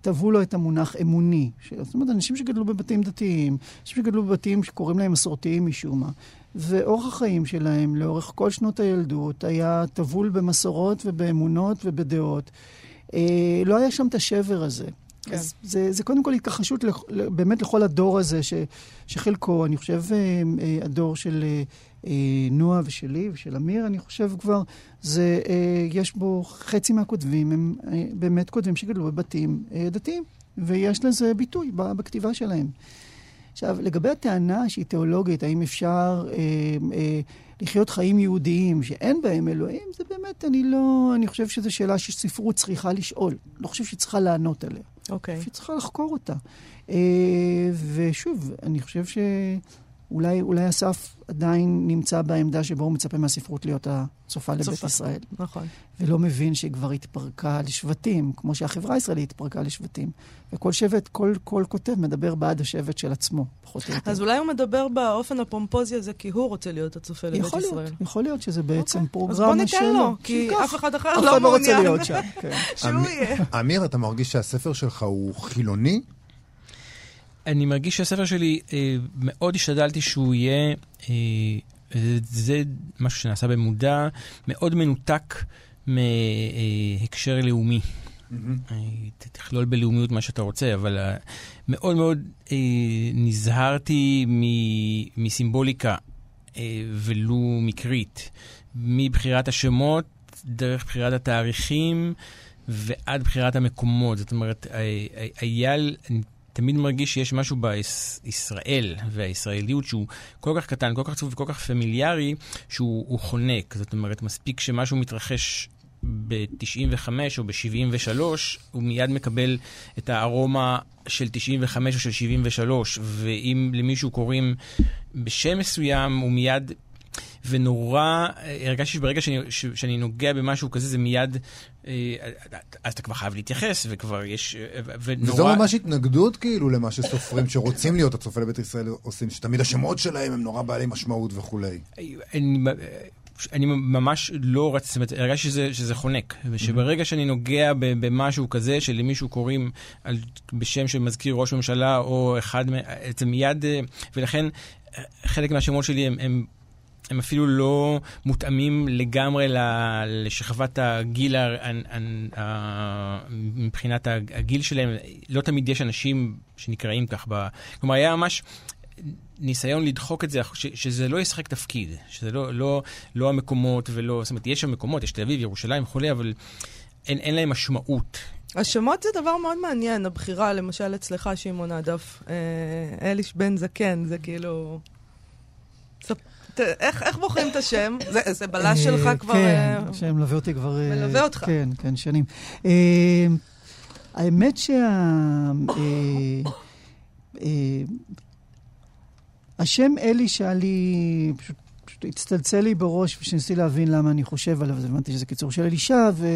Speaker 3: טבעו לו את המונח אמוני. זאת אומרת, אנשים שגדלו בבתים דתיים, אנשים שגדלו בבתים שקוראים להם מסורתיים משום מה, ואורח החיים שלהם לאורך כל שנות הילדות היה טבול במסורות ובאמונות ובדעות. אה, לא היה שם את השבר הזה.
Speaker 2: כן.
Speaker 3: אז זה, זה קודם כל התכחשות לכ- באמת לכל הדור הזה, ש, שחלקו, אני חושב, אה, אה, הדור של אה, אה, נועה ושלי ושל אמיר, אני חושב כבר, זה, אה, יש בו חצי מהכותבים, הם אה, באמת כותבים שגדלו בבתים אה, דתיים, ויש לזה ביטוי בכתיבה שלהם. עכשיו, לגבי הטענה שהיא תיאולוגית, האם אפשר אה, אה, לחיות חיים יהודיים שאין בהם אלוהים, זה באמת, אני לא, אני חושב שזו שאלה שספרות צריכה לשאול. לא חושב שהיא צריכה לענות עליה.
Speaker 2: אוקיי.
Speaker 3: שהיא צריכה לחקור אותה. אה, ושוב, אני חושב שאולי אולי אסף עדיין נמצא בעמדה שבו הוא מצפה מהספרות להיות הצופה לבית
Speaker 2: צופה.
Speaker 3: ישראל,
Speaker 2: נכון.
Speaker 3: ולא מבין שהיא כבר התפרקה לשבטים, כמו שהחברה הישראלית התפרקה לשבטים. וכל שבט, כל, כל כותב מדבר בעד השבט של עצמו, פחות או יותר.
Speaker 2: אז אולי הוא מדבר באופן הפומפוזי הזה כי הוא רוצה להיות הצופה לבית
Speaker 3: יכול
Speaker 2: ישראל.
Speaker 3: להיות, יכול להיות שזה בעצם
Speaker 2: אוקיי.
Speaker 3: פרוגרמה
Speaker 2: אז
Speaker 3: שלו.
Speaker 2: בוא ניתן לו, כי
Speaker 3: שייקח.
Speaker 2: אף אחד אחר
Speaker 3: אף
Speaker 2: לא
Speaker 3: אחד לא רוצה
Speaker 2: מעוניין.
Speaker 3: להיות שם. כן.
Speaker 2: שהוא
Speaker 1: אמיר-
Speaker 2: יהיה.
Speaker 1: אמיר, אתה מרגיש שהספר שלך הוא חילוני?
Speaker 5: אני מרגיש שהספר שלי, אה, מאוד השתדלתי שהוא יהיה, אה, זה- זה משהו שנעשה במודע, מאוד מנותק מהקשר לאומי. אה, ת- תכלול בלאומיות מה שאתה רוצה, אבל אה, מאוד מאוד אה, נזהרתי מ- מסימבוליקה, אה, ולו מקרית, מבחירת השמות, דרך בחירת התאריכים ועד בחירת המקומות. זאת אומרת, ה- ה- היה, אני תמיד מרגיש שיש משהו בישראל והישראליות שהוא כל כך קטן, כל כך עצוב וכל כך פמיליארי, שהוא הוא חונק. זאת אומרת, מספיק שמשהו מתרחש ב-95 או ב-73, הוא מיד מקבל את הארומה של 95 או של 73, ואם למישהו קוראים בשם מסוים, הוא מיד... ונורא, אה, הרגשתי שברגע שאני, ש- שאני נוגע במשהו כזה, זה מיד, אה, אז אתה כבר חייב להתייחס, וכבר יש, אה, ונורא...
Speaker 1: וזו ממש התנגדות כאילו למה שסופרים שרוצים להיות הצופה לבית ישראל עושים, שתמיד השמות שלהם הם נורא בעלי משמעות וכולי.
Speaker 5: אני, אני ממש לא רציתי, זאת אומרת, הרגשתי שזה, שזה חונק, ושברגע שאני נוגע במשהו כזה, שלמישהו קוראים על, בשם של מזכיר ראש ממשלה, או אחד, זה מיד, ולכן חלק מהשמות שלי הם... הם הם אפילו לא מותאמים לגמרי לשכבת הגיל, מבחינת הגיל שלהם. לא תמיד יש אנשים שנקראים כך. ב... כלומר, היה ממש ניסיון לדחוק את זה, שזה לא ישחק תפקיד, שזה לא, לא, לא המקומות ולא, זאת אומרת, יש שם מקומות, יש תל אביב, ירושלים וכולי, אבל אין, אין להם משמעות.
Speaker 2: השמות זה דבר מאוד מעניין, הבחירה, למשל אצלך, שמעון הדף, אה, אליש בן זקן, זה כאילו... איך איך בוחרים את השם? זה- זה בלש שלך
Speaker 3: אה,
Speaker 2: כבר...
Speaker 3: כן,
Speaker 2: אה,
Speaker 3: שמלווה אותי כבר... אה,
Speaker 2: מלווה אותך.
Speaker 3: כן, כן, שנים. האמת שה... השם אלי שלי, פשוט, פשוט הצטלצל לי בראש, וכשניסיתי להבין למה אני חושב עליו, אז הבנתי שזה קיצור של אלישע, ו...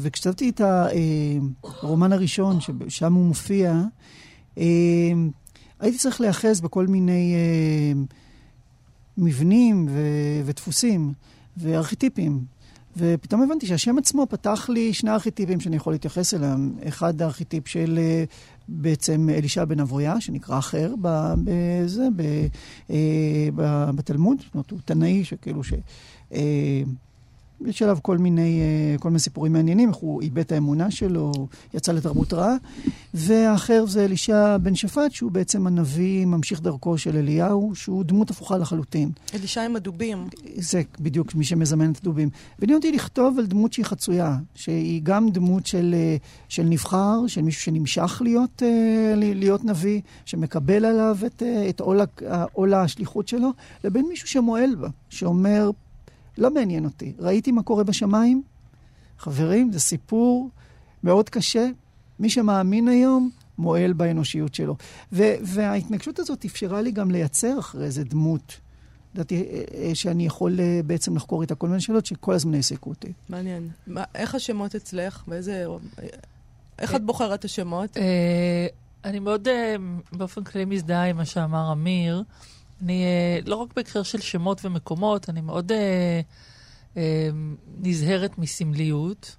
Speaker 3: וכשכתבתי את הרומן הראשון, ששם הוא מופיע, הייתי צריך להיאחז בכל מיני מבנים ו- ודפוסים וארכיטיפים. ופתאום הבנתי שהשם עצמו פתח לי שני ארכיטיפים שאני יכול להתייחס אליהם. אחד הארכיטיפ של אה, בעצם אלישע בן אבויה, שנקרא אחר בזה, ב, אה, ב, בתלמוד, זאת אומרת, הוא תנאי שכאילו ש... יש עליו כל מיני, אה, כל מיני סיפורים מעניינים, איך הוא איבד את האמונה שלו, יצא לתרבות רעה. והאחר זה אלישע בן שפט, שהוא בעצם הנביא, ממשיך דרכו של אליהו, שהוא דמות הפוכה לחלוטין.
Speaker 2: אלישע עם הדובים.
Speaker 3: זה בדיוק מי שמזמן את הדובים. ועניין אותי לכתוב על דמות שהיא חצויה, שהיא גם דמות של, אה, של נבחר, של מישהו שנמשך להיות, אה, להיות נביא, שמקבל עליו את, את עול השליחות שלו, לבין מישהו שמועל בה, שאומר, לא מעניין אותי. ראיתי מה קורה בשמיים? חברים, זה סיפור מאוד קשה. מי שמאמין היום, מועל באנושיות שלו. ו- וההתנגשות הזאת אפשרה לי גם לייצר אחרי זה דמות. ידעתי אה, אה, שאני יכול אה, בעצם לחקור איתה כל מיני שאלות שכל הזמן העסיקו אותי.
Speaker 2: מעניין. מה, איך השמות אצלך? באיזה... איך את בוחרת את השמות?
Speaker 4: אני מאוד באופן כללי מזדהה עם מה שאמר אמיר. אני, אה, לא רק בהקשר של שמות ומקומות, אני מאוד אה, אה, נזהרת מסמליות.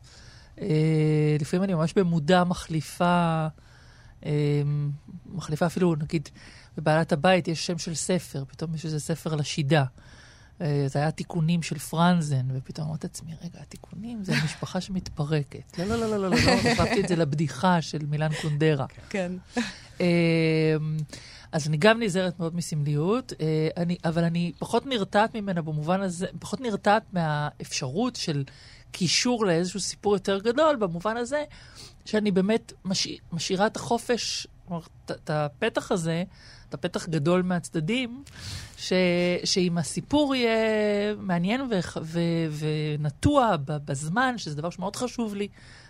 Speaker 4: אה, לפעמים אני ממש במודע מחליפה, אה, מחליפה אפילו, נגיד, בבעלת הבית יש שם של ספר, פתאום יש איזה ספר לשידה. אה, זה היה תיקונים של פרנזן, ופתאום אמרתי לעצמי, רגע, התיקונים זה משפחה שמתפרקת. לא, לא, לא, לא, לא, לא, החלפתי את זה לבדיחה של מילן קונדרה.
Speaker 2: כן.
Speaker 4: אז אני גם נזהרת מאוד מסמליות, אה, אני, אבל אני פחות נרתעת ממנה במובן הזה, פחות נרתעת מהאפשרות של קישור לאיזשהו סיפור יותר גדול, במובן הזה שאני באמת משאיר, משאירה את החופש, כלומר, את הפתח הזה, את הפתח גדול מהצדדים, ש, שאם הסיפור יהיה מעניין ו, ו, ונטוע בזמן, שזה דבר שמאוד חשוב לי,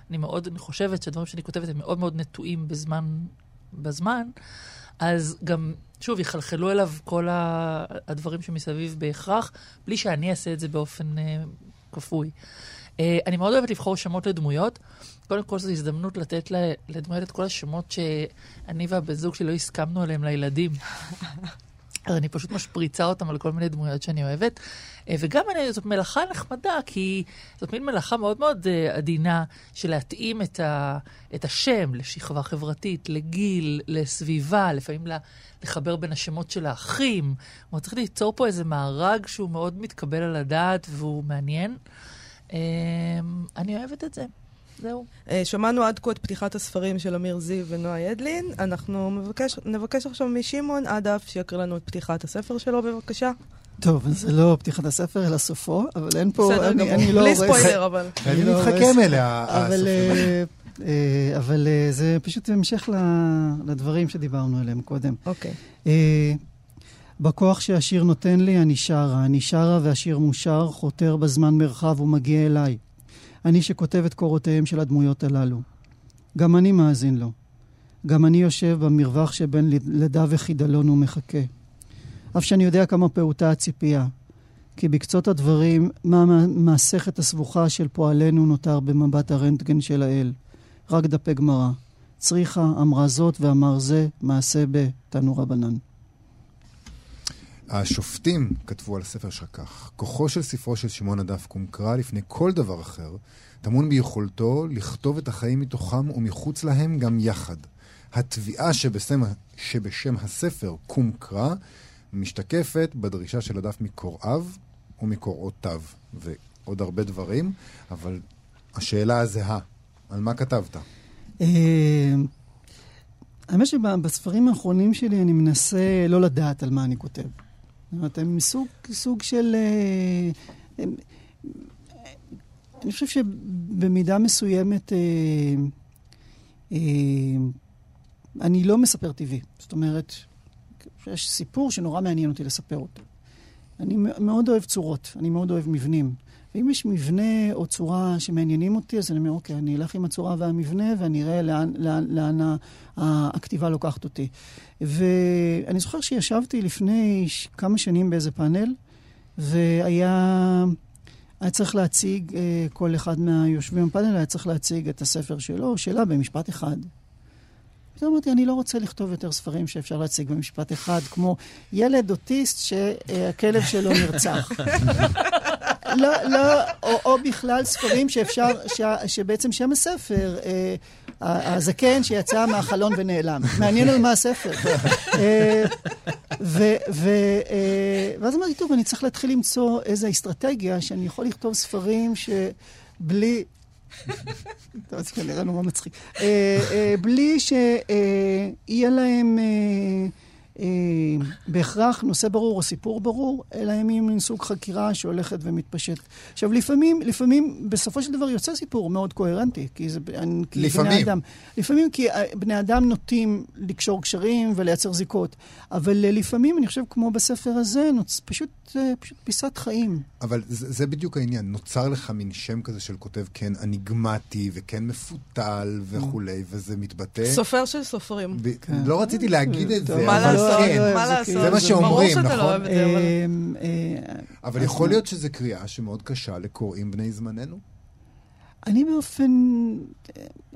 Speaker 4: אני מאוד, אני חושבת שהדברים שאני כותבת הם מאוד מאוד נטועים בזמן, בזמן, אז גם, שוב, יחלחלו אליו כל הדברים שמסביב בהכרח, בלי שאני אעשה את זה באופן uh, כפוי. Uh, אני מאוד אוהבת לבחור שמות לדמויות. קודם כל זו הזדמנות לתת לדמויות את כל השמות שאני והבן זוג שלי לא הסכמנו עליהם לילדים. אני פשוט משפריצה אותם על כל מיני דמויות שאני אוהבת. אה, וגם אני, זאת מלאכה נחמדה, כי זאת מין מלאכה מאוד מאוד אה, עדינה של להתאים את, ה, את השם לשכבה חברתית, לגיל, לסביבה, לפעמים לחבר בין השמות של האחים. כלומר, צריך ליצור פה איזה מארג שהוא מאוד מתקבל על הדעת והוא מעניין. אה, אני אוהבת את זה. זהו.
Speaker 2: שמענו עד כה את פתיחת הספרים של אמיר זיו ונועה ידלין. אנחנו מבקש, נבקש עכשיו משמעון עדף שיקריא לנו את פתיחת הספר שלו, בבקשה.
Speaker 3: טוב, זה לא פתיחת הספר, אלא סופו, אבל אין פה...
Speaker 2: בסדר גמור, אני לא בלי ספוילר, אבל.
Speaker 1: אני לא מתחכם אליה,
Speaker 3: הסופר. אה, אבל אה, זה פשוט המשך לדברים שדיברנו עליהם קודם.
Speaker 2: אוקיי.
Speaker 3: אה, בכוח שהשיר נותן לי, אני שרה. אני שרה והשיר מושר, חותר בזמן מרחב ומגיע אליי. אני שכותב את קורותיהם של הדמויות הללו. גם אני מאזין לו. גם אני יושב במרווח שבין לידה וחידלון ומחכה. אף שאני יודע כמה פעוטה הציפייה. כי בקצות הדברים, מה מהמסכת הסבוכה של פועלנו נותר במבט הרנטגן של האל. רק דפי גמרא. צריכה אמרה זאת ואמר זה, מעשה בתנור רבנן.
Speaker 1: השופטים כתבו על הספר שלך כך: כוחו של ספרו של שמעון הדף קומקרא לפני כל דבר אחר, טמון ביכולתו לכתוב את החיים מתוכם ומחוץ להם גם יחד. התביעה שבשם, שבשם הספר קומקרא משתקפת בדרישה של הדף מקוראיו ומקוראותיו, ועוד הרבה דברים, אבל השאלה הזהה, על מה כתבת?
Speaker 3: אה, האמת שבספרים האחרונים שלי אני מנסה לא לדעת על מה אני כותב. זאת אומרת, הם סוג, סוג של... אה, הם, אני חושב שבמידה מסוימת אה, אה, אני לא מספר טבעי. זאת אומרת, יש סיפור שנורא מעניין אותי לספר אותו. אני מאוד אוהב צורות, אני מאוד אוהב מבנים. ואם יש מבנה או צורה שמעניינים אותי, אז אני אומר, אוקיי, אני אלך עם הצורה והמבנה ואני אראה לאן, לאן, לאן הכתיבה לוקחת אותי. ואני זוכר שישבתי לפני כמה שנים באיזה פאנל, והיה... היה צריך להציג, אה, כל אחד מהיושבים בפאנל היה צריך להציג את הספר שלו שלה במשפט אחד. פתאום אמרתי, אני לא רוצה לכתוב יותר ספרים שאפשר להציג במשפט אחד, כמו ילד אוטיסט שהכלב שלו נרצח. לא, לא, או, או בכלל ספרים שאפשר, ש, שבעצם שם הספר, אה, הזקן שיצא מהחלון ונעלם. מעניין על מה הספר. אה, ו, ו, אה, ואז אמרתי, טוב, אני צריך להתחיל למצוא איזו אסטרטגיה שאני יכול לכתוב ספרים שבלי... טוב, זה כנראה נורא מצחיק. אה, אה, בלי שיהיה להם אה, בהכרח נושא ברור או סיפור ברור, אלא הם יהיו מין סוג חקירה שהולכת ומתפשט. עכשיו, לפעמים, לפעמים, בסופו של דבר יוצא סיפור מאוד קוהרנטי, כי זה כי
Speaker 1: לפעמים.
Speaker 3: בני אדם. לפעמים כי אה, בני אדם נוטים לקשור קשרים ולייצר זיקות. אבל אה, לפעמים, אני חושב, כמו בספר הזה, נוצ... פשוט, אה, פשוט פיסת חיים.
Speaker 1: אבל זה, זה בדיוק העניין, נוצר לך מין שם כזה של כותב כן אניגמטי וכן מפותל וכולי, וזה מתבטא...
Speaker 2: סופר של סופרים.
Speaker 1: ב... לא רציתי להגיד את זה, אבל
Speaker 2: לעשות?
Speaker 1: כן.
Speaker 2: מה
Speaker 3: זה
Speaker 2: לעשות?
Speaker 3: כאילו-
Speaker 1: זה מה שאומרים, נכון?
Speaker 2: לא זה, אבל...
Speaker 3: אה, אה,
Speaker 1: יכול להיות שזו קריאה שמאוד קשה לקוראים בני זמננו?
Speaker 3: אני באופן,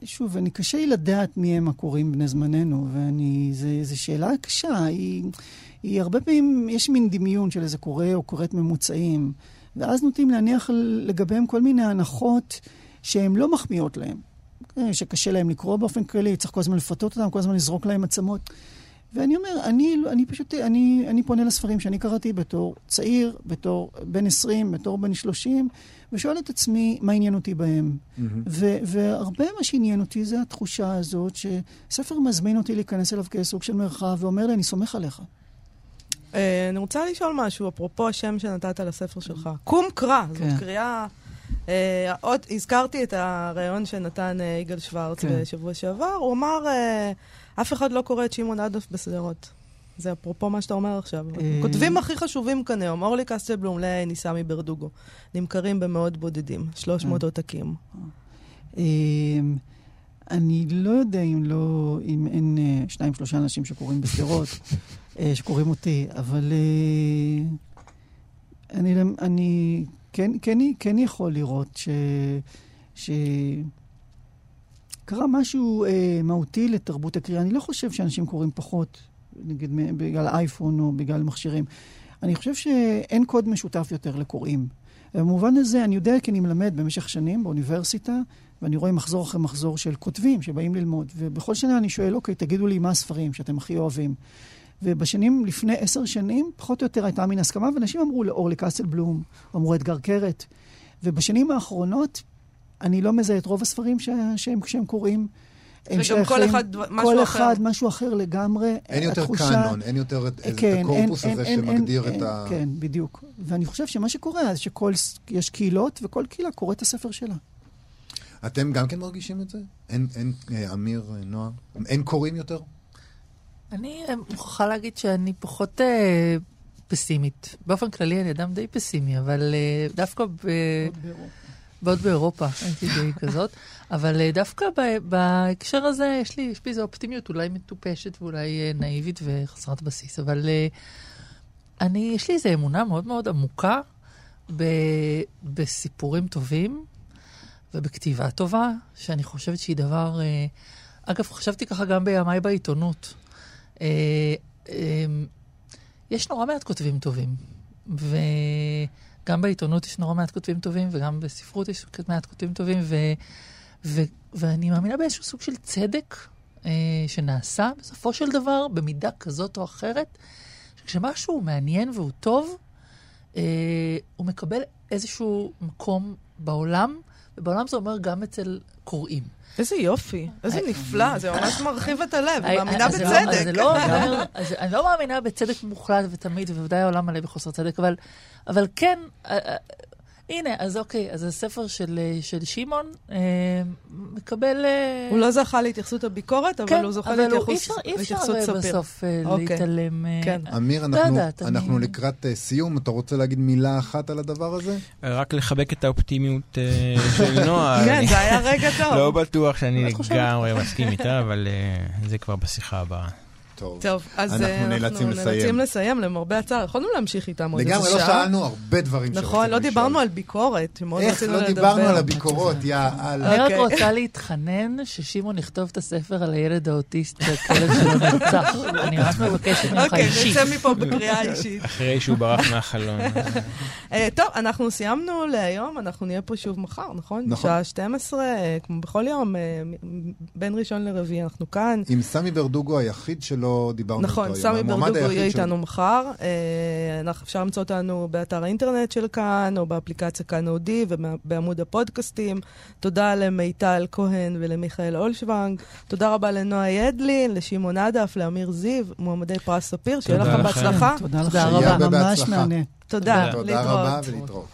Speaker 3: שוב, אני קשה לי לדעת מי הם הקוראים בני זמננו, ואני, זו שאלה קשה. היא, היא הרבה פעמים, יש מין דמיון של איזה קורא או קוראת ממוצעים, ואז נוטים להניח לגביהם כל מיני הנחות שהן לא מחמיאות להם. אה, שקשה להם לקרוא באופן כללי, צריך כל הזמן לפתות אותם, כל הזמן לזרוק להם עצמות. ואני אומר, אני, אני פשוט, אני, אני פונה לספרים שאני קראתי בתור צעיר, בתור בן 20, בתור בן 30, ושואל את עצמי מה עניין אותי בהם. ו- והרבה מה שעניין אותי זה התחושה הזאת שספר מזמין אותי להיכנס אליו כסוג של מרחב ואומר לי, אני סומך עליך.
Speaker 2: אה, אני רוצה לשאול משהו, אפרופו השם שנתת לספר שלך. קום קרא,
Speaker 3: כן.
Speaker 2: זאת קריאה... אה, עוד, הזכרתי את הריאיון שנתן אה, יגאל שוורץ
Speaker 3: כן.
Speaker 2: בשבוע שעבר, הוא אמר, אה, אף אחד לא קורא את שמעון אדולף בשדרות. זה אפרופו מה שאתה אומר עכשיו.
Speaker 3: אה.
Speaker 2: כותבים הכי חשובים כאן היום, אורלי קסטלבלום, לאה ניסמי ברדוגו, נמכרים במאות בודדים, 300
Speaker 3: אה.
Speaker 2: עותקים.
Speaker 3: אמ, אני לא יודע אם לא, אם אין אה, שניים, שלושה אנשים שקוראים בשדרות, אה, שקוראים אותי, אבל אה, אני, כן, כן, כן יכול לראות ש... ש... קרה משהו אה, מהותי לתרבות הקריאה. אני לא חושב שאנשים קוראים פחות, נגיד בגלל אייפון או בגלל מכשירים. אני חושב שאין קוד משותף יותר לקוראים. במובן הזה, אני יודע כי אני מלמד במשך שנים באוניברסיטה, ואני רואה מחזור אחרי מחזור של כותבים שבאים ללמוד. ובכל שנה אני שואל, אוקיי, תגידו לי מה הספרים שאתם הכי אוהבים. ובשנים, לפני עשר שנים, פחות או יותר הייתה מין הסכמה, ואנשים אמרו לאורלי קסלבלום, אמרו אדגר קרת. ובשנים האחרונות, אני לא מזהה את רוב הספרים ש... שהם, שהם קוראים. הם
Speaker 2: וגם כל
Speaker 3: שייכים-
Speaker 2: אחד דבר- משהו
Speaker 3: כל
Speaker 2: אחר.
Speaker 3: אחד משהו אחר לגמרי.
Speaker 1: אין יותר
Speaker 3: התחושה-
Speaker 1: קאנון, אין יותר את את
Speaker 3: כן,
Speaker 1: הקורפוס
Speaker 3: אין-
Speaker 1: הזה
Speaker 3: אין- אין-
Speaker 1: שמגדיר
Speaker 3: אין-
Speaker 1: את ה...
Speaker 3: כן, בדיוק. ואני חושב שמה שקורה זה שכל, יש קהילות, וכל קהילה קוראת את הספר שלה.
Speaker 1: אתם גם כן מרגישים את זה? אין, אין, אה, אמיר, אה, נועה? אין קוראים יותר?
Speaker 4: אני אה, מוכרחה להגיד שאני פחות אה, פסימית. באופן כללי אני אדם די פסימי, אבל אה, דווקא ב... בעוד באירופה הייתי די כזאת, אבל אה, דווקא בהקשר הזה יש לי, יש בי איזו אופטימיות אולי מטופשת ואולי אה, נאיבית וחסרת בסיס, אבל אה, אני, יש לי איזו אמונה מאוד מאוד עמוקה ב, בסיפורים טובים ובכתיבה טובה, שאני חושבת שהיא דבר... אגב, חשבתי ככה גם בימיי בעיתונות. יש נורא מעט כותבים טובים, וגם בעיתונות יש נורא מעט כותבים טובים, וגם בספרות יש מעט כותבים טובים, ו, ו, ואני מאמינה באיזשהו סוג של צדק אה, שנעשה בסופו של דבר, במידה כזאת או אחרת, שכשמשהו מעניין והוא טוב, אה, הוא מקבל איזשהו מקום בעולם, ובעולם זה אומר גם אצל קוראים.
Speaker 2: איזה יופי, איזה
Speaker 4: אה,
Speaker 2: נפלא, זה ממש מרחיב את הלב,
Speaker 4: אה,
Speaker 2: מאמינה
Speaker 4: לא-
Speaker 2: בצדק.
Speaker 4: לא אני לא מאמינה בצדק מוחלט ותמיד, ובוודאי העולם מלא בחוסר צדק, אבל, כן, אה, אה, הנה, אז אוקיי, אז הספר של, אה, של שמעון אה, מקבל... אה,
Speaker 2: הוא לא זכה להתייחסות הביקורת, אבל
Speaker 4: כן,
Speaker 2: הוא זוכה
Speaker 4: אבל הוא-
Speaker 2: להתייחסות
Speaker 4: אי אפשר- אי אפשר אה,
Speaker 2: ספיר.
Speaker 4: בסוף אה,
Speaker 2: אוקיי.
Speaker 4: להתעלם. אה,
Speaker 2: כן.
Speaker 1: אמיר,
Speaker 4: לא
Speaker 1: אנחנו,
Speaker 4: יודעת, אני-
Speaker 1: אנחנו לקראת אה, סיום. אתה רוצה להגיד מילה אחת על הדבר הזה?
Speaker 5: רק לחבק את האופטימיות אה, של נועה.
Speaker 2: כן,
Speaker 5: אני
Speaker 2: זה היה רגע טוב.
Speaker 5: לא בטוח שאני? לגמרי מסכים איתה, אבל אה, זה כבר בשיחה הבאה.
Speaker 1: טוב.
Speaker 2: טוב, אז
Speaker 1: אנחנו
Speaker 2: אה,
Speaker 1: נאלצים לסיים.
Speaker 2: נאלצים לסיים, למרבה הצער. יכולנו להמשיך איתם עוד איזה
Speaker 1: לגמרי
Speaker 2: שעה.
Speaker 1: לא שאלנו הרבה דברים
Speaker 2: נכון,
Speaker 1: שרצינו
Speaker 2: לא
Speaker 1: לשאול.
Speaker 2: דיברנו על ביקורת,
Speaker 1: איך לא
Speaker 2: לדבר.
Speaker 1: דיברנו על הביקורות, יא אללה.
Speaker 4: אני רק
Speaker 2: אוקיי.
Speaker 4: רוצה להתחנן ששמעון יכתוב את הספר על הילד האוטיסט שהכלב שלו נרצח. אני ממש מבקשת ממך
Speaker 2: אוקיי,
Speaker 4: אישית.
Speaker 2: נצא מפה בקריאה אישית.
Speaker 5: אחרי שהוא ברח מהחלון.
Speaker 2: אה, טוב, אנחנו סיימנו להיום, אנחנו נהיה פה שוב מחר, נכון?
Speaker 1: נכון.
Speaker 2: בשעה 12, אה, כמו בכל יום, בין ראשון לרביעי אנחנו כאן.
Speaker 1: עם סמי ברדוגו היחיד שלא דיברנו איתו
Speaker 2: נכון,
Speaker 1: היום.
Speaker 2: סמי
Speaker 1: המועמד
Speaker 2: ברדוגו יהיה איתנו מחר. אה, אנחנו- אפשר למצוא אותנו באתר האינטרנט של כאן, או באפליקציה כאן אודי, ובעמוד הפודקאסטים. תודה למיטל כהן ולמיכאל אולשוונג. תודה רבה לנועה ידלין, לשמעון עדף, לאמיר זיו, מועמדי פרס ספיר. שיהיה
Speaker 5: תודה
Speaker 2: לכם
Speaker 5: לכם.
Speaker 2: בהצלחה.
Speaker 3: תודה
Speaker 4: תודה
Speaker 1: רבה.
Speaker 3: ממש. מהנה.
Speaker 2: תודה,
Speaker 1: תודה
Speaker 2: להתראות.
Speaker 1: רבה ולהתראות.